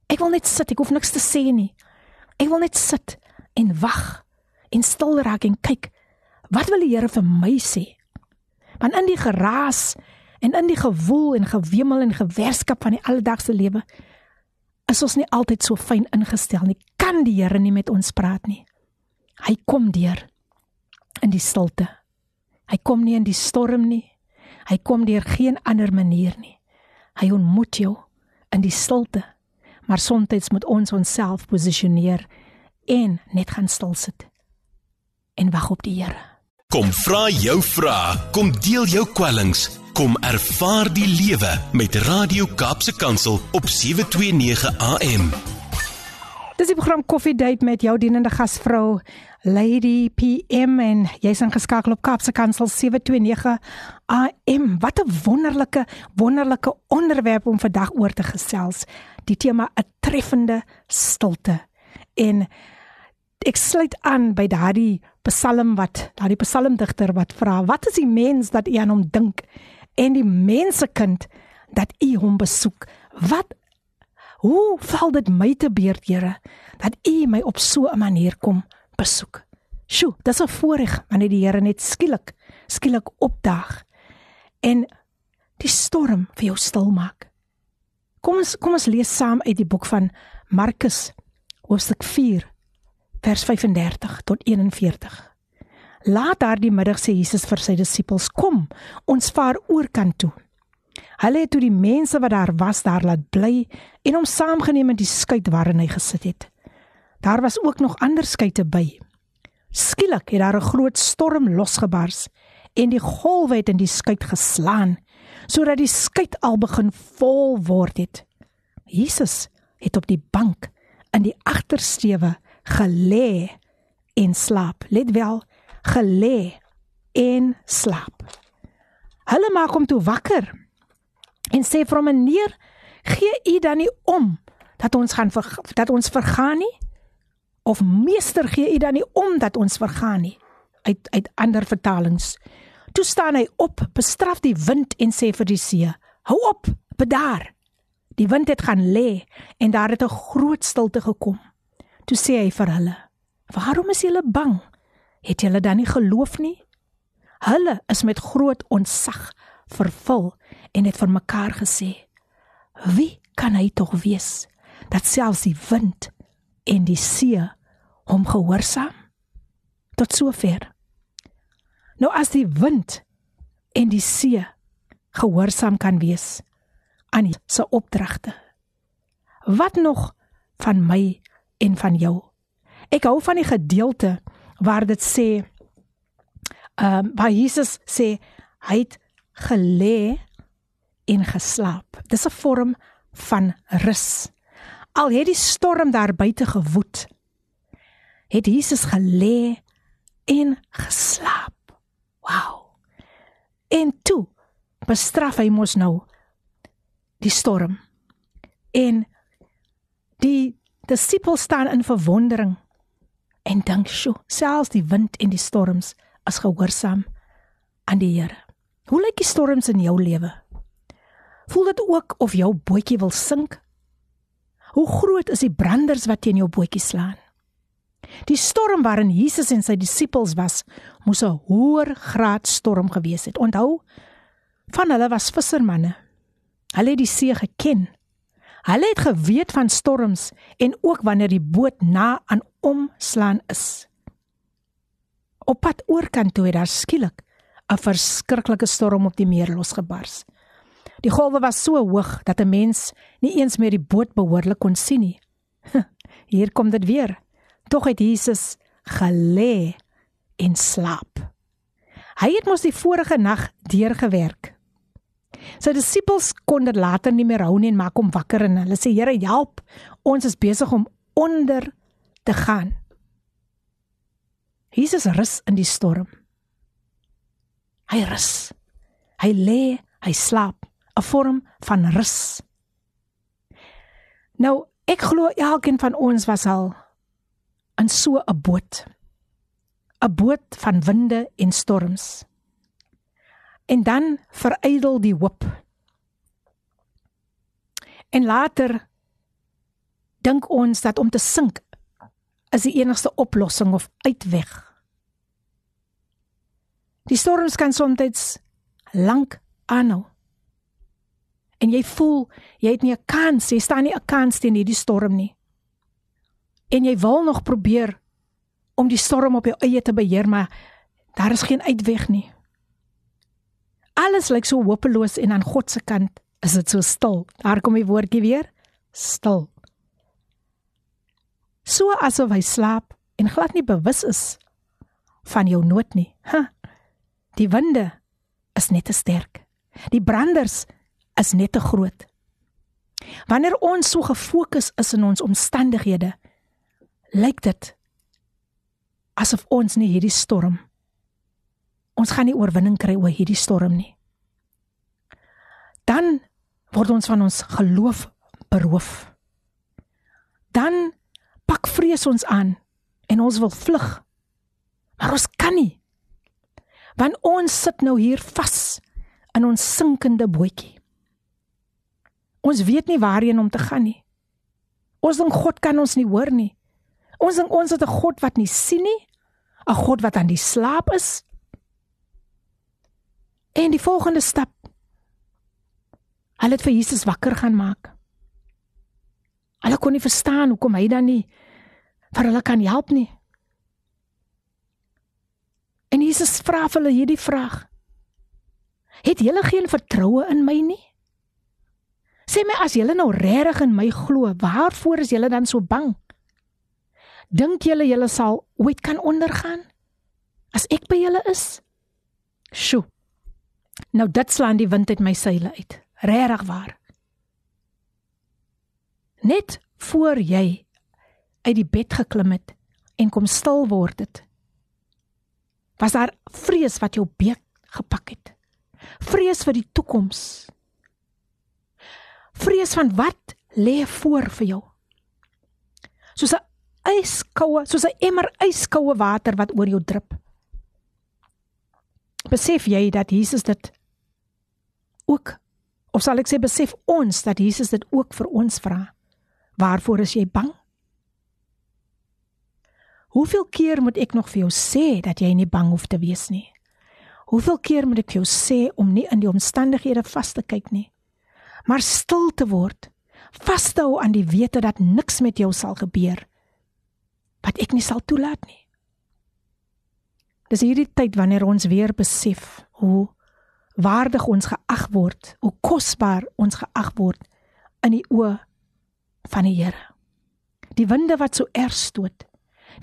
Ek wil net sit, ek hoef niks te sê nie. Ek wil net sit en wag en stil raak en kyk Wat wil die Here vir my sê? Want in die geraas en in die gewoel en gewemel en gewerskap van die alledaagse lewe is ons nie altyd so fyn ingestel nie. Kan die Here nie met ons praat nie. Hy kom deur in die stilte. Hy kom nie in die storm nie. Hy kom deur geen ander manier nie. Hy ontmoet jou in die stilte. Maar soms moet ons onsself posisioneer en net gaan stil sit en wag op die Here. Kom vra jou vrae, kom deel jou kwellings, kom ervaar die lewe met Radio Kaapse Kansel op 729 AM. Dis die program Coffee Date met jou dienende gasvrou Lady PM en jy's ingeskakel op Kaapse Kansel 729 AM. Wat 'n wonderlike wonderlike onderwerp om vandag oor te gesels. Die tema 'n treffende stilte. En ek sluit aan by daardie Psalm wat daardie psalmdigter wat vra wat is die mens dat u aan hom dink en die mensekind dat u hom besoek? Wat hoe val dit my te beurt Here dat u my op so 'n manier kom besoek? Sjoe dis 'n voorreg wanneer die Here net skielik skielik opdaag en die storm vir jou stil maak kom ons kom ons lees saam uit die boek van Markus hoofstuk 4 vers 35 tot 41. Laat daardie middag sê Jesus vir sy disippels: "Kom, ons vaar oor kant toe." Hulle het toe die mense wat daar was daar laat bly en hom saamgeneem in die skuit waarin hy gesit het. Daar was ook nog ander skuite by. Skielik het daar 'n groot storm losgebars en die golwe het in die skuit geslaan sodat die skuit al begin vol word het. Jesus het op die bank in die agtersteewe gelê en slaap. Let wel, gelê en slaap. Hulle maak hom toe wakker en sê vir hom: "Meneer, gee u dan nie om dat ons gaan ver, dat ons vergaan nie? Of meester, gee u dan nie om dat ons vergaan nie?" Uit uit ander vertalings. Toe staan hy op, bestraf die wind en sê vir die see: "Hou op, bedaar." Die wind het gaan lê en daar het 'n groot stilte gekom. Toe sê hy vir hulle: "Waarom is julle bang? Het julle dan nie geloof nie?" Hulle is met groot ontzag vervul en het vir mekaar gesê: "Wie kan hy tog wees dat selfs die wind en die see hom gehoorsaam?" Tot sover. Nou as die wind en die see gehoorsaam kan wees aan sy opdragte. Wat nog van my en van jou. Ek hou van die gedeelte waar dit sê ehm um, waar Jesus sê hy het gelê en geslaap. Dis 'n vorm van rus. Al het die storm daar buite gewoed, het Jesus gelê en geslaap. Wow. En toe bestraf hy mos nou die storm. En die disippels staan in verwondering en dink, "Sjoe, selfs die wind en die storms is gehoorsaam aan die Here." Hoe lyk die storms in jou lewe? Voel dit ook of jou bootjie wil sink? Hoe groot is die branders wat teen jou bootjie slaan? Die storm waarin Jesus en sy disippels was, moes 'n hoër graad storm gewees het. Onthou, van hulle was vissermanne. Hulle het die see geken. Hulle het geweet van storms en ook wanneer die boot na aan omslaan is. Op pad oorkant toe het daar skielik 'n verskriklike storm op die meer losgebars. Die golwe was so hoog dat 'n mens nie eens meer die boot behoorlik kon sien nie. *laughs* Hier kom dit weer. Tog het Jesus gelê en slaap. Hy het mos die vorige nag deurgewerk. Sy disippels kon dit later nie meer hou nie en maak hom wakker en hulle sê Here help, ons is besig om onder te gaan. Jesus rus in die storm. Hy rus. Hy lê, hy slaap, 'n vorm van rus. Nou, ek glo elkeen van ons was al in so 'n boot. 'n boot van winde en storms. En dan verydel die hoop. En later dink ons dat om te sink is die enigste oplossing of uitweg. Die storms kan soms lank aanhou. En jy voel jy het nie 'n kans, jy staan nie 'n kans teen hierdie storm nie. En jy wil nog probeer om die storm op jou eie te beheer, maar daar is geen uitweg nie. Alles lyk so hopeloos en aan God se kant is dit so stil. Daar kom die woordjie weer, stil. So asof hy slaap en glad nie bewus is van jou nood nie. Ha. Die winde is net te sterk. Die branders is net te groot. Wanneer ons so gefokus is in ons omstandighede, lyk dit asof ons nie hierdie storm ons gaan nie oorwinning kry oor hierdie storm nie. Dan word ons van ons geloof beroof. Dan pak vrees ons aan en ons wil vlug. Maar ons kan nie. Want ons sit nou hier vas in ons sinkende bootjie. Ons weet nie waarheen om te gaan nie. Ons dink God kan ons nie hoor nie. Ons dink ons het 'n God wat nie sien nie, 'n God wat aan die slaap is. En die volgende stap. Hulle het vir Jesus wakker gaan maak. Hulle kon nie verstaan hoekom hy dan nie vir hulle kan help nie. En Jesus vra vir hulle hierdie vraag: Het julle geen vertroue in my nie? Sê my as julle nou regtig in my glo, waarvoor is julle dan so bang? Dink julle julle sal ooit kan ondergaan as ek by julle is? Sjoe. Nou dit slaan die wind uit my seile uit. Regtig waar. Net voor jy uit die bed geklim het en kom stil word het. Was daar vrees wat jou beek gepak het? Vrees vir die toekoms. Vrees van wat lê voor vir jou? Soos 'n yskoue, soos 'n emmer yskoue water wat oor jou drup. Besef jy dat Jesus dit ook of sal ek sê besef ons dat Jesus dit ook vir ons vra? Waarvoor is jy bang? Hoeveel keer moet ek nog vir jou sê dat jy nie bang hoef te wees nie? Hoeveel keer moet ek vir jou sê om nie in die omstandighede vas te kyk nie, maar stil te word, vas te hou aan die wete dat niks met jou sal gebeur wat ek nie sal toelaat nie. Dis hierdie tyd wanneer ons weer besef hoe waardig ons geag word, hoe kosbaar ons geag word in die oë van die Here. Die winde wat so erg stoot,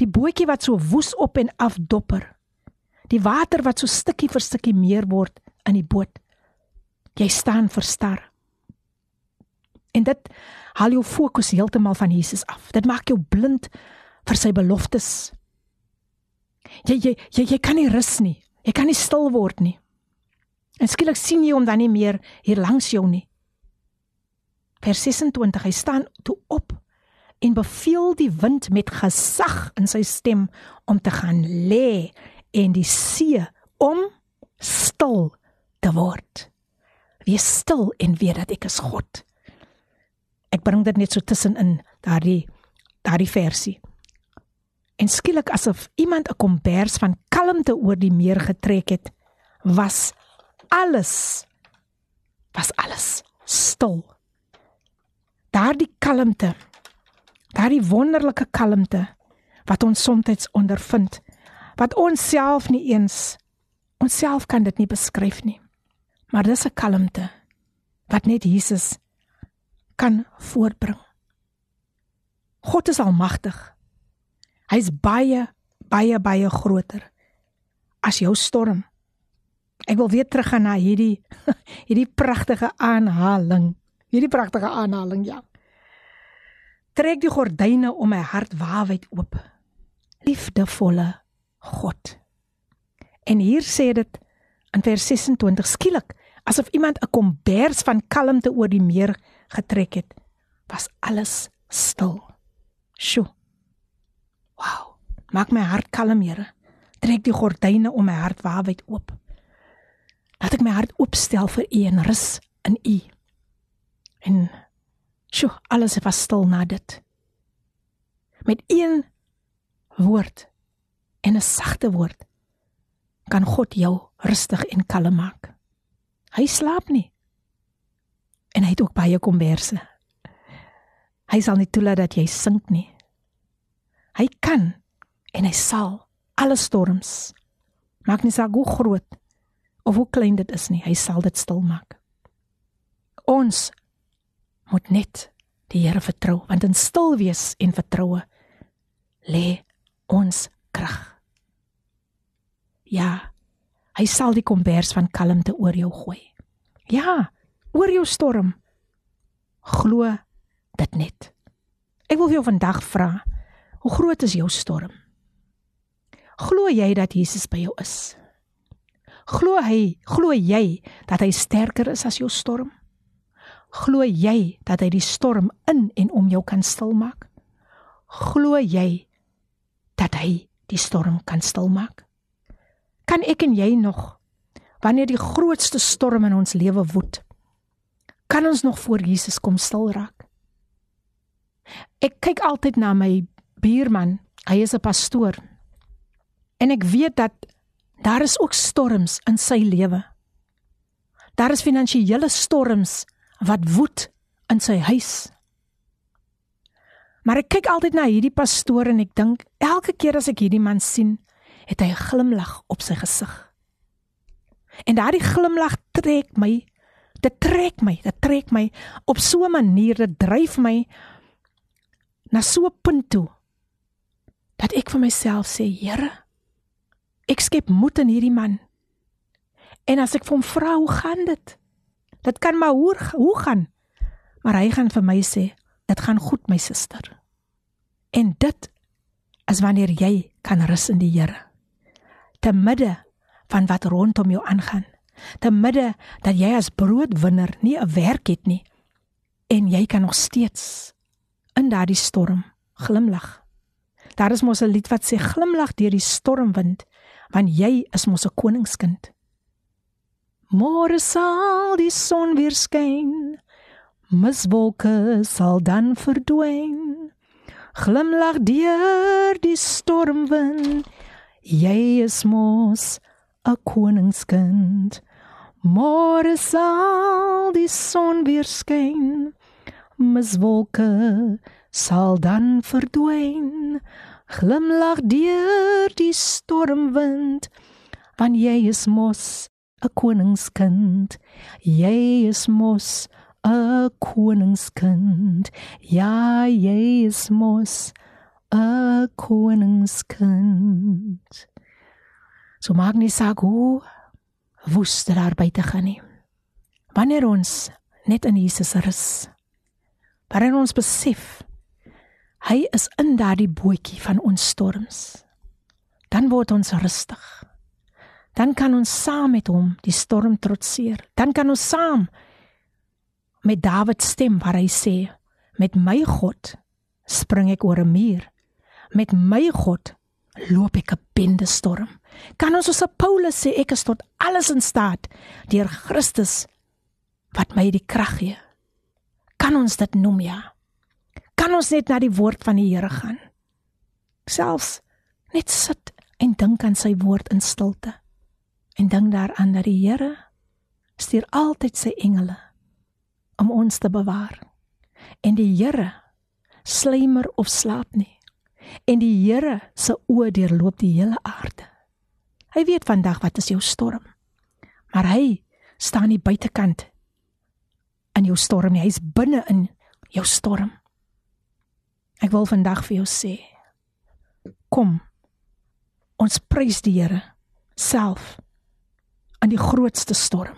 die bootjie wat so woes op en af dopper. Die water wat so stukkie vir stukkie meer word in die boot. Jy staan verstar. En dit haal jou fokus heeltemal van Jesus af. Dit maak jou blind vir sy beloftes. Jy jy jy, jy kan nie rus nie. Jy kan nie stil word nie. En skielik sien jy hom dan nie meer hier langs jou nie. Vers 26, hy staan toe op en beveel die wind met gesag in sy stem om te gaan lê en die see om stil te word. Wees stil en weet dat ek is God. Ek bring dit net so tussenin daardie daardie versie. En skielik asof iemand 'n kombers van kalmte oor die meer getrek het, was alles was alles stil. Daardie kalmte daardie wonderlike kalmte wat ons soms ondervind wat ons self nie eens ons self kan dit nie beskryf nie. Maar dis 'n kalmte wat net Jesus kan voortbring God is almagtig hy's baie baie baie groter as jou storm ek wil weer teruggaan na hierdie *laughs* hierdie pragtige aanhaling hierdie pragtige aanhaling ja trek die gordyne om my hart waawyd oop. Liefdevolle God. En hier sê dit in vers 26 skielik asof iemand 'n kombers van kalmte oor die meer getrek het, was alles stil. Sjoe. Maak my hart kalm, Here. Trek die gordyne om my hart waawyd oop. Laat ek my hart oopstel vir U en rus in U. En Sjoe, alles was stil na dit. Met een woord en 'n sagte woord kan God jou rustig en kalm maak. Hy slaap nie. En hy het ook baie komberse. Hy sal nie toelaat dat jy sink nie. Hy kan en hy sal alle storms maak nie saak hoe groot of hoe klein dit is nie, hy sal dit stil maak. Ons moet net die Here vertrou, want in stil wees en vertroue lê ons krag. Ja, hy sal die kombers van kalmte oor jou gooi. Ja, oor jou storm. Glo dit net. Ek wil jou vandag vra, hoe groot is jou storm? Glo jy dat Jesus by jou is? Glo hy, glo jy dat hy sterker is as jou storm? Glo jy dat hy die storm in en om jou kan stilmaak? Glo jy dat hy die storm kan stilmaak? Kan ek en jy nog wanneer die grootste storm in ons lewe woed, kan ons nog voor Jesus kom stil raak? Ek kyk altyd na my buurman, hy is 'n pastoor. En ek weet dat daar is ook storms in sy lewe. Daar is finansiële storms wat woed in sy huis. Maar ek kyk altyd na hierdie pastoor en ek dink elke keer as ek hierdie man sien, het hy 'n glimlag op sy gesig. En daardie glimlag trek my, dit trek my, dit trek my op so 'n manier, dit dryf my na so 'n punt toe dat ek vir myself sê, Here, ek skep moed in hierdie man. En as ek vir hom vra, hoe gaan dit? Dit kan maar hoe hoe gaan. Maar hy gaan vir my sê, dit gaan goed my suster. En dit is wanneer jy kan rus in die Here. Te midde van wat rondom jou aangaan. Te midde dat jy as broodwinner nie 'n werk het nie en jy kan nog steeds in daardie storm glimlag. Daar is mos 'n lied wat sê glimlag deur die stormwind want jy is mos 'n koningskind. Môre sal die son weer skyn. Miswolke sal dan verdwyn. Glimlag deur die stormwind. Jy is mos 'n koningskind. Môre sal die son weer skyn. Miswolke sal dan verdwyn. Glimlag deur die stormwind. Want jy is mos 'n koningskind. Jy is mos 'n koningskind. Ja, jy is mos 'n koningskind. So maak nie saak hoe woest daar buite gaan nie. Wanneer ons net in Jesus rus. Wanneer ons besef hy is in daardie bootjie van ons storms. Dan word ons rustig dan kan ons saam met hom die storm trotseer. Dan kan ons saam met Dawid stem waar hy sê: "Met my God spring ek oor 'n muur. Met my God loop ek 'n bende storm." Kan ons soos Paulus sê ek is tot alles in staat deur Christus wat my die krag gee? Kan ons dit noem ja? Kan ons net na die woord van die Here gaan? Selfs net sit en dink aan sy woord in stilte en dink daaraan dat die Here stuur altyd sy engele om ons te bewaar. En die Here slymer of slaap nie. En die Here se oë deurloop die hele aarde. Hy weet vandag wat is jou storm. Maar hy staan nie buitekant in jou storm nie. Hy's binne in jou storm. Ek wil vandag vir jou sê kom ons prys die Here self in die grootste storm.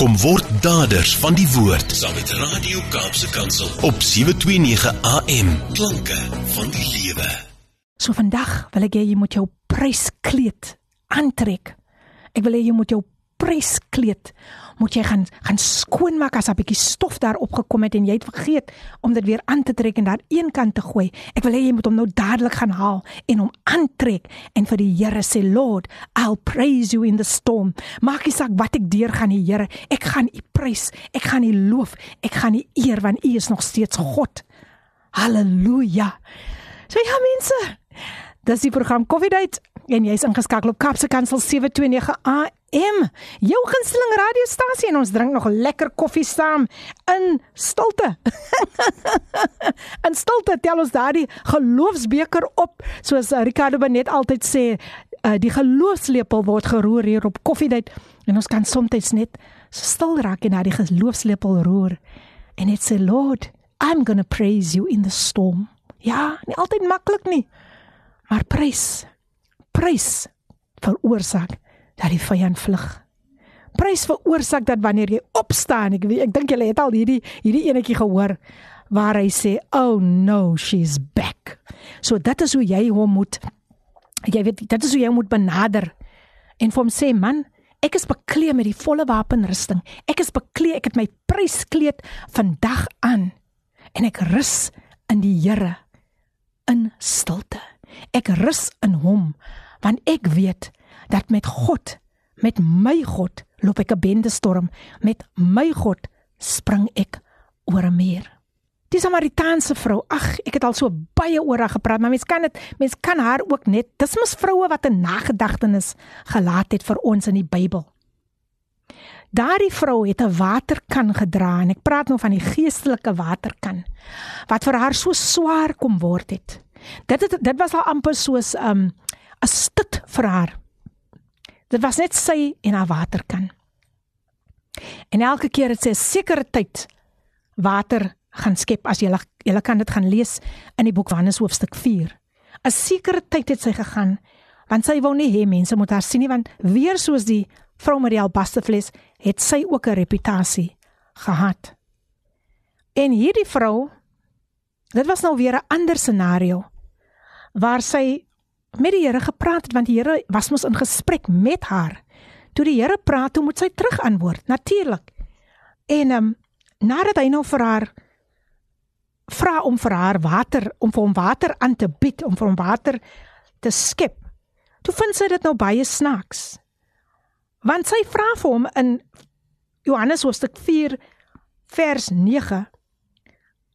Kom word daders van die woord saam met Radio Kaapse Kansel op 729 AM. Klanke van die lewe. So vandag wil ek hê jy moet jou pryskleed aantrek. Ek wil hê jy moet jou pryskleed moet jy gaan gaan skoonmaak as 'n bietjie stof daar opgekom het en jy het vergeet om dit weer aan te trek en daar een kant te gooi. Ek wil hê jy moet hom nou dadelik gaan haal en hom aantrek en vir die Here sê Lord, I'll praise you in the storm. Maak nie saak wat ek deur gaan die Here, ek gaan U prys, ek gaan U loof, ek gaan U eer want U is nog steeds God. Halleluja. So ja mense, dis die program Coffee Date en jy's ingeskakel op Kapse Kansel 729 FM, jou gunsteling radiostasie en ons drink nog lekker koffie saam in stilte. *laughs* in stilte tel ons daardie geloofsbeker op, soos Ricardo Benet altyd sê, uh, die geloofslepel word geroer hier op koffiedייט en ons kan soms net stil raak en na die geloofslepel roer en net sê Lord, I'm going to praise you in the storm. Ja, nie altyd maklik nie. Maar prys. Prys veroorsaak dat die vyand vlug. Prys veroorsaak dat wanneer jy opstaan, ek weet ek dink julle het al hierdie hierdie enetjie gehoor waar hy sê, "Oh no, she's back." So dit is hoe jy hom moet jy weet dit is hoe jy hom moet benader en vir hom sê, "Man, ek is bekleed met die volle wapenrusting. Ek is bekleed, ek het my pryskleed vandag aan en ek rus in die Here in stilte. Ek rus in hom want ek weet dat met God, met my God, loop ek 'n bende storm. Met my God spring ek oor 'n meer. Die Samaritaanse vrou, ag, ek het al so baie oor haar gepraat, maar mens kan dit, mens kan haar ook net, dis mos vroue wat 'n nagedagtenis gelaat het vir ons in die Bybel. Daardie vrou het 'n waterkan gedra en ek praat nou van die geestelike waterkan wat vir haar so swaar kom word het. Dit het, dit was al amper soos 'n um, 'n stut vir haar. Dit was net sy en haar waterkan. En elke keer het sy 'n sekere tyd water gaan skep as jy jy kan dit gaan lees in die boek Johannes hoofstuk 4. 'n Sekere tyd het sy gegaan want sy wou nie hê mense moet haar sien nie want weer soos die vrou met die albasterfles het sy ook 'n reputasie gehad. En hierdie vrou dit was nou weer 'n ander scenario waar sy met die Here gepraat het want die Here was mos in gesprek met haar. Toe die Here praat, toe moet sy terug antwoord, natuurlik. En ehm um, nadat hy nou vir haar vra om vir haar water, om vir hom water aan te bied, om vir hom water te skep. Toe vind sy dit nou baie snaaks. Want sy vra vir hom in Johannes hoofstuk 4 vers 9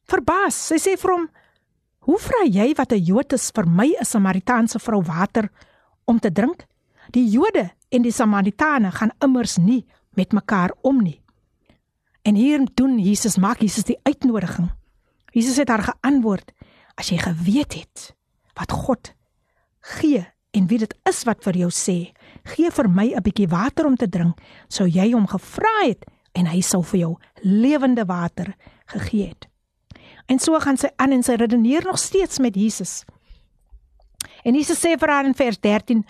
verbaas. Sy sê vir hom: Hoe vra jy wat 'n Jood is vir my 'n Samaritaanse vrou water om te drink? Die Jode en die Samaritane gaan immers nie met mekaar om nie. En hier doen Jesus maak Jesus die uitnodiging. Jesus het haar geantwoord: As jy geweet het wat God gee en wie dit is wat vir jou sê, gee vir my 'n bietjie water om te drink, sou jy hom gevra het en hy sou vir jou lewende water gegee het. En so gaan sy aan en sy redeneer nog steeds met Jesus. En Jesus sê vir haar in vers 13: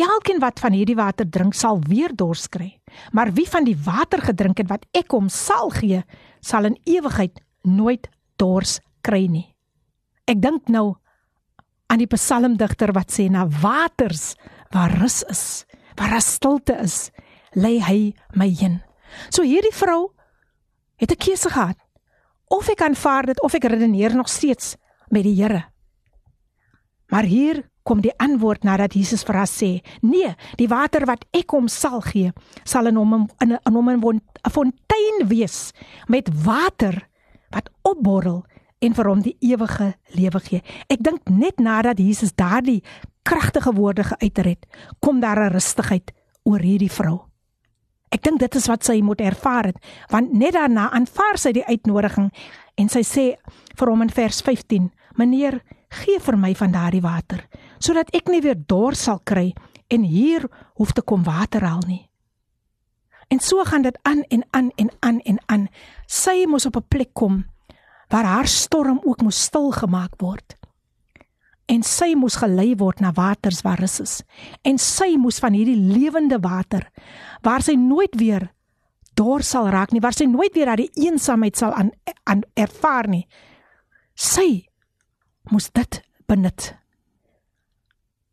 Elkeen wat van hierdie water drink, sal weer dors kry. Maar wie van die water gedrink het wat ek hom sal gee, sal in ewigheid nooit dors kry nie. Ek dink nou aan die psalmdigter wat sê na waters waar rus is, waar daar stilte is, lê hy my heen. So hierdie vrou het 'n keuse gehad of ek aanvaar dit of ek redeneer nog steeds met die Here. Maar hier kom die antwoord nadat Jesus vir haar sê: "Nee, die water wat ek hom sal gee, sal in hom in 'n hom 'n fontein wees met water wat opborrel en vir hom die ewige lewe gee." Ek dink net nadat Jesus daardie kragtige woorde geuiter het, kom daar 'n rustigheid oor hierdie vrou. Ek dink dit is wat sy moet ervaar het, want net daarna aanvaar sy die uitnodiging en sy sê vir hom in vers 15: "Meneer, gee vir my van daardie water, sodat ek nie weer dors sal kry en hier hoef te kom water haal nie." En so gaan dit aan en aan en aan en aan. Sy moes op 'n plek kom waar haar storm ook moes stil gemaak word en sy moes gelei word na waters waar rus is. En sy moes van hierdie lewende water waar sy nooit weer dors sal raak nie waar sy nooit weer daardie eensaamheid sal aan, aan ervaar nie. Sy moes dit benut.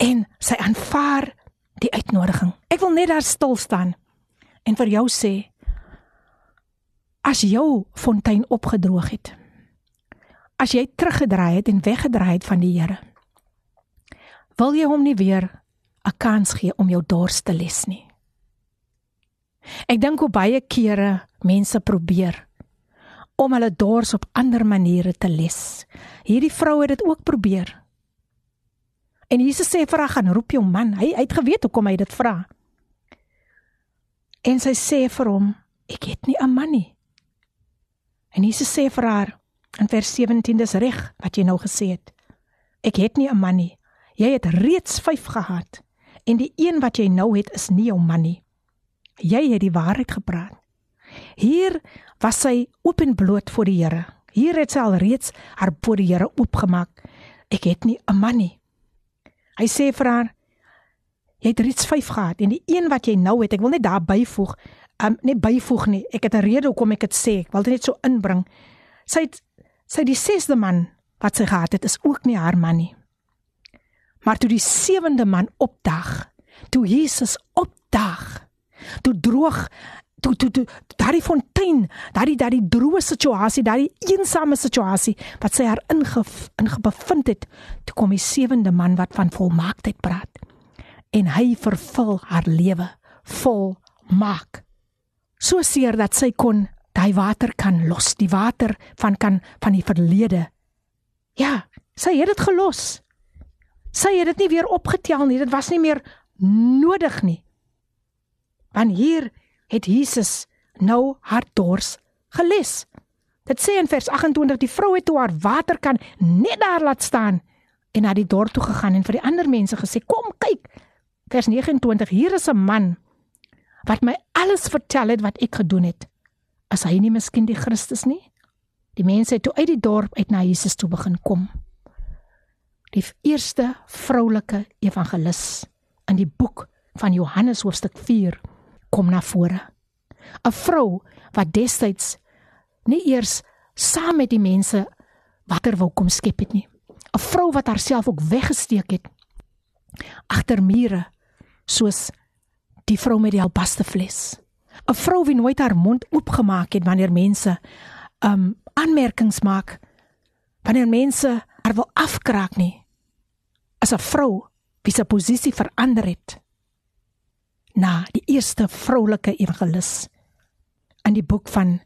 En sy aanvaar die uitnodiging. Ek wil net daar stil staan en vir jou sê as jou fontein opgedroog het as jy teruggedraai het en weggedraai het van die Here wil jy hom nie weer 'n kans gee om jou dors te les nie. Ek dink hoe baie kere mense probeer om hulle dors op ander maniere te les. Hierdie vrou het dit ook probeer. En Jesus sê vir haar gaan roep jou man. Hy, hy het geweet hoekom hy dit vra. En sy sê vir hom: "Ek het nie 'n man nie." En Jesus sê vir haar in vers 17: "Dis reg wat jy nou gesê het. Ek het nie 'n man nie. Jy het reeds 5 gehad en die een wat jy nou het is nie jou man nie. Jy het die waarheid gepraat." Hier was sy oop en bloot voor die Here. Hier het sy al reeds haar voor die Here oopgemaak. Ek het nie 'n man nie. Hy sê vir haar: Jy het reeds 5 gehad en die een wat jy nou het, ek wil net daar byvoeg, um, net byvoeg nie. Ek het 'n rede hoekom ek dit sê. Ek wil dit net so inbring. Sy het sy die sesde man wat sy gehad het, is ook nie haar man nie. Maar toe die sewende man opdag, toe Jesus opdag, toe droog toe toe toe daardie fontein, daardie daardie droë situasie, daardie eensame situasie wat sy haar inge ingebevind het, toe kom die sewende man wat van volmaaktheid praat en hy vervul haar lewe vol maak. So seer dat sy kon daai water kan los, die water van kan van die verlede. Ja, sy het dit gelos. Sy het dit nie weer opgetel nie. Dit was nie meer nodig nie. Want hier het Jesus nou haar dors geles. Dit sê in vers 28 die vrou het toe haar water kan net daar laat staan en na die dorp toe gegaan en vir die ander mense gesê kom kyk vers 29 hier is 'n man wat my alles vertel het wat ek gedoen het. Is hy nie miskien die Christus nie? Die mense het toe uit die dorp uit na Jesus toe begin kom. Die eerste vroulike evangelis in die boek van Johannes hoofstuk 4 kom na vore. 'n Vrou wat destyds nie eers saam met die mense water wou kom skep het nie. 'n Vrou wat haarself ook weggesteek het agter mure soos die vrou met die albaste fles. 'n Vrou wie nooit haar mond oopgemaak het wanneer mense um aanmerkings maak wanneer mense haar wil afkraak nie. As 'n vrou wie se posisie verander het na die eerste vroulike evangelis in die boek van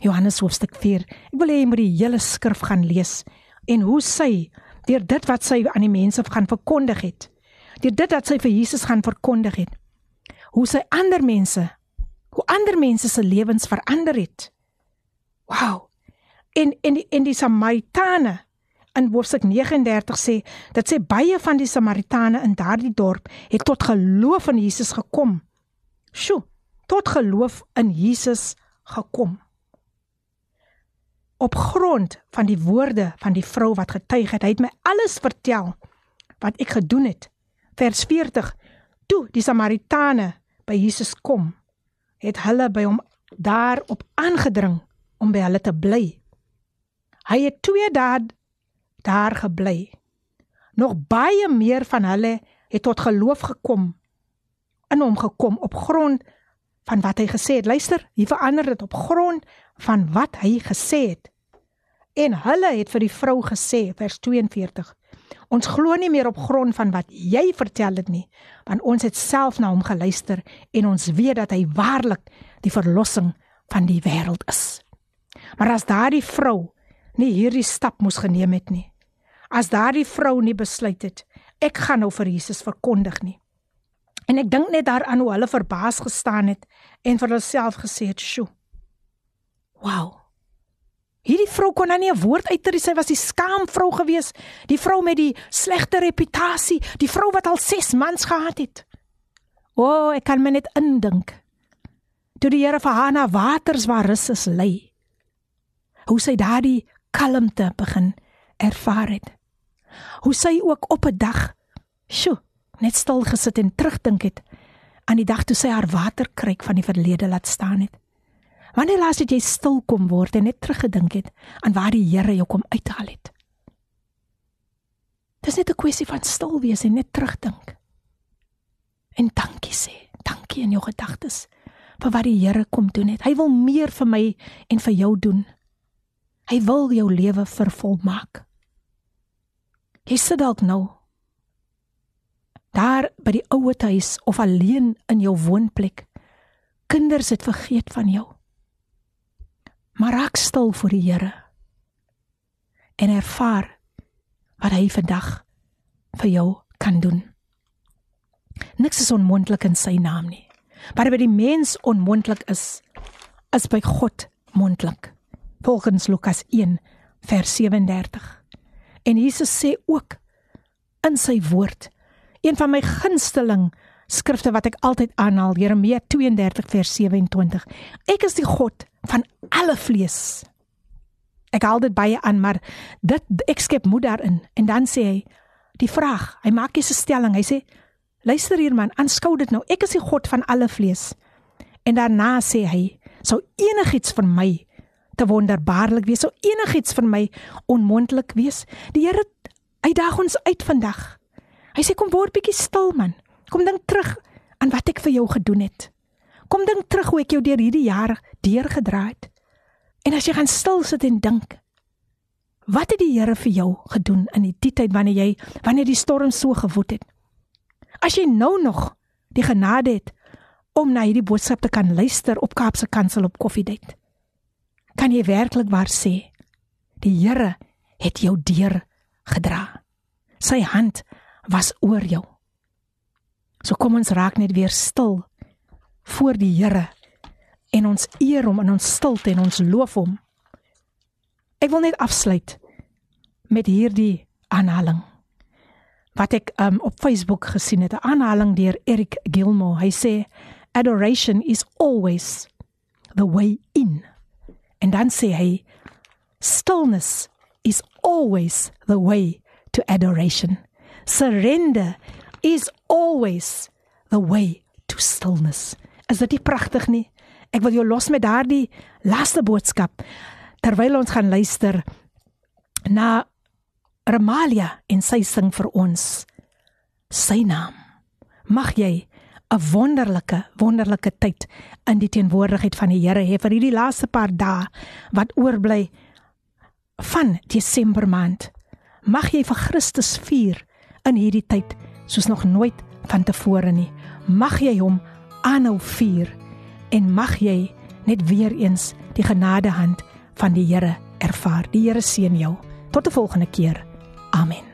Johannes hoofstuk 4. Ek wil hê jy moet die hele skrif gaan lees en hoe sy deur dit wat sy aan die mense gaan verkondig het, deur dit wat sy vir Jesus gaan verkondig het, hoe sy ander mense, hoe ander mense se lewens verander het. Wow. En en die, en die Samaritane in hoofstuk 39 sê dat sê baie van die Samaritane in daardie dorp het tot geloof in Jesus gekom. Sjoe, tot geloof in Jesus gekom. Op grond van die woorde van die vrou wat getuig het, hy het my alles vertel wat ek gedoen het. Vers 40. Toe die Samaritane by Jesus kom, het hulle by hom daarop aangedring om by hulle te bly. Hy het twee dae daar gebly. Nog baie meer van hulle het tot geloof gekom in hom gekom op grond van wat hy gesê het. Luister, hier verander dit op grond van wat hy gesê het. En hulle het vir die vrou gesê vers 42. Ons glo nie meer op grond van wat jy vertel het nie, want ons het self na hom geluister en ons weet dat hy waarlik die verlossing van die wêreld is. Maar as daardie vrou nie hierdie stap moes geneem het nie, as daardie vrou nie besluit het ek gaan nou vir Jesus verkondig nie. En ek dink net daaraan hoe hulle verbaas gestaan het en vir hulself gesê het, "Sjoe. Wow. Hierdie vrou kon nou nie 'n woord uitter sy was die skaam vrou gewees, die vrou met die slegte reputasie, die vrou wat al 6 mans gehad het. O, oh, ek kan my net indink. Toe die Here vir haar na waters waar rus is lei. Hoe sy daardie kalmte begin ervaar het hoe sy ook op 'n dag sjo net stil gesit en terugdink het aan die dag toe sy haar waterkruik van die verlede laat staan het. Wanneer laas het jy stil kom word en net teruggedink het aan waar die Here jou kom uithaal het? Dis net 'n kwessie van stil wees en net terugdink. En dankie sê, dankie in jou gedagtes vir wat die Here kom doen het. Hy wil meer vir my en vir jou doen. Hy wil jou lewe vervolmaak. Jy sit dalk nou daar by die ouete huis of alleen in jou woonplek. Kinders het vergeet van jou. Maar raak stil voor die Here en ervaar wat hy vandag vir jou kan doen. Niks is onmoontlik in sy naam nie. Wat by die mens onmoontlik is, is by God moontlik. Volgens Lukas 1 vers 37. En Jesus sê ook in sy woord, een van my gunsteling skrifte wat ek altyd aanhaal, Jeremia 32 vers 27. Ek is die God van alle vlees. Ek haal dit baie aan, maar dit ek skep moed daarin en dan sê hy die vraag, hy maak 'n stelling. Hy sê luister hier man, aanskou dit nou. Ek is die God van alle vlees. En daarna sê hy, sou enigiets vir my te wonderbaarlik wees, sou enigiets vir my onmoontlik wees. Die Here uitdaag ons uit vandag. Hy sê kom word bietjie stil man. Kom dink terug aan wat ek vir jou gedoen het. Kom dink terug hoe ek jou deur hierdie jaar deurgedra het. En as jy gaan stil sit en dink, wat het die Here vir jou gedoen in die tyd wanneer jy wanneer die storm so gewoed het? As jy nou nog die genade het om na hierdie boodskap te kan luister op Kaapse Kansel op Koffiedייט, kan jy werklik waar sê die Here het jou deur gedra. Sy hand was oor jou. So kom ons raak net weer stil voor die Here en ons eer hom in ons stilte en ons loof hom. Ek wil net afsluit met hierdie aanhaling wat ek um, op Facebook gesien het, 'n aanhaling deur Eric Gilmore. Hy sê adoration is always the way in. En dan sê hy stillness is always the way to adoration. Surrender is always the way to stillness. Is dit nie pragtig nie? Ek wil jou los met daardie laaste boodskap terwyl ons gaan luister na Ramalia en sy sing vir ons sy naam. Mag jy 'n wonderlike wonderlike tyd in die teenwoordigheid van die Here hê vir hierdie laaste paar dae wat oorbly van Desember maand. Mag jy vir Christus vier in hierdie tyd soos nog nooit van tevore nie. Mag jy hom aanhou vier en mag jy net weer eens die genadehand van die Here ervaar. Die Here seën jou. Tot 'n volgende keer. Amen.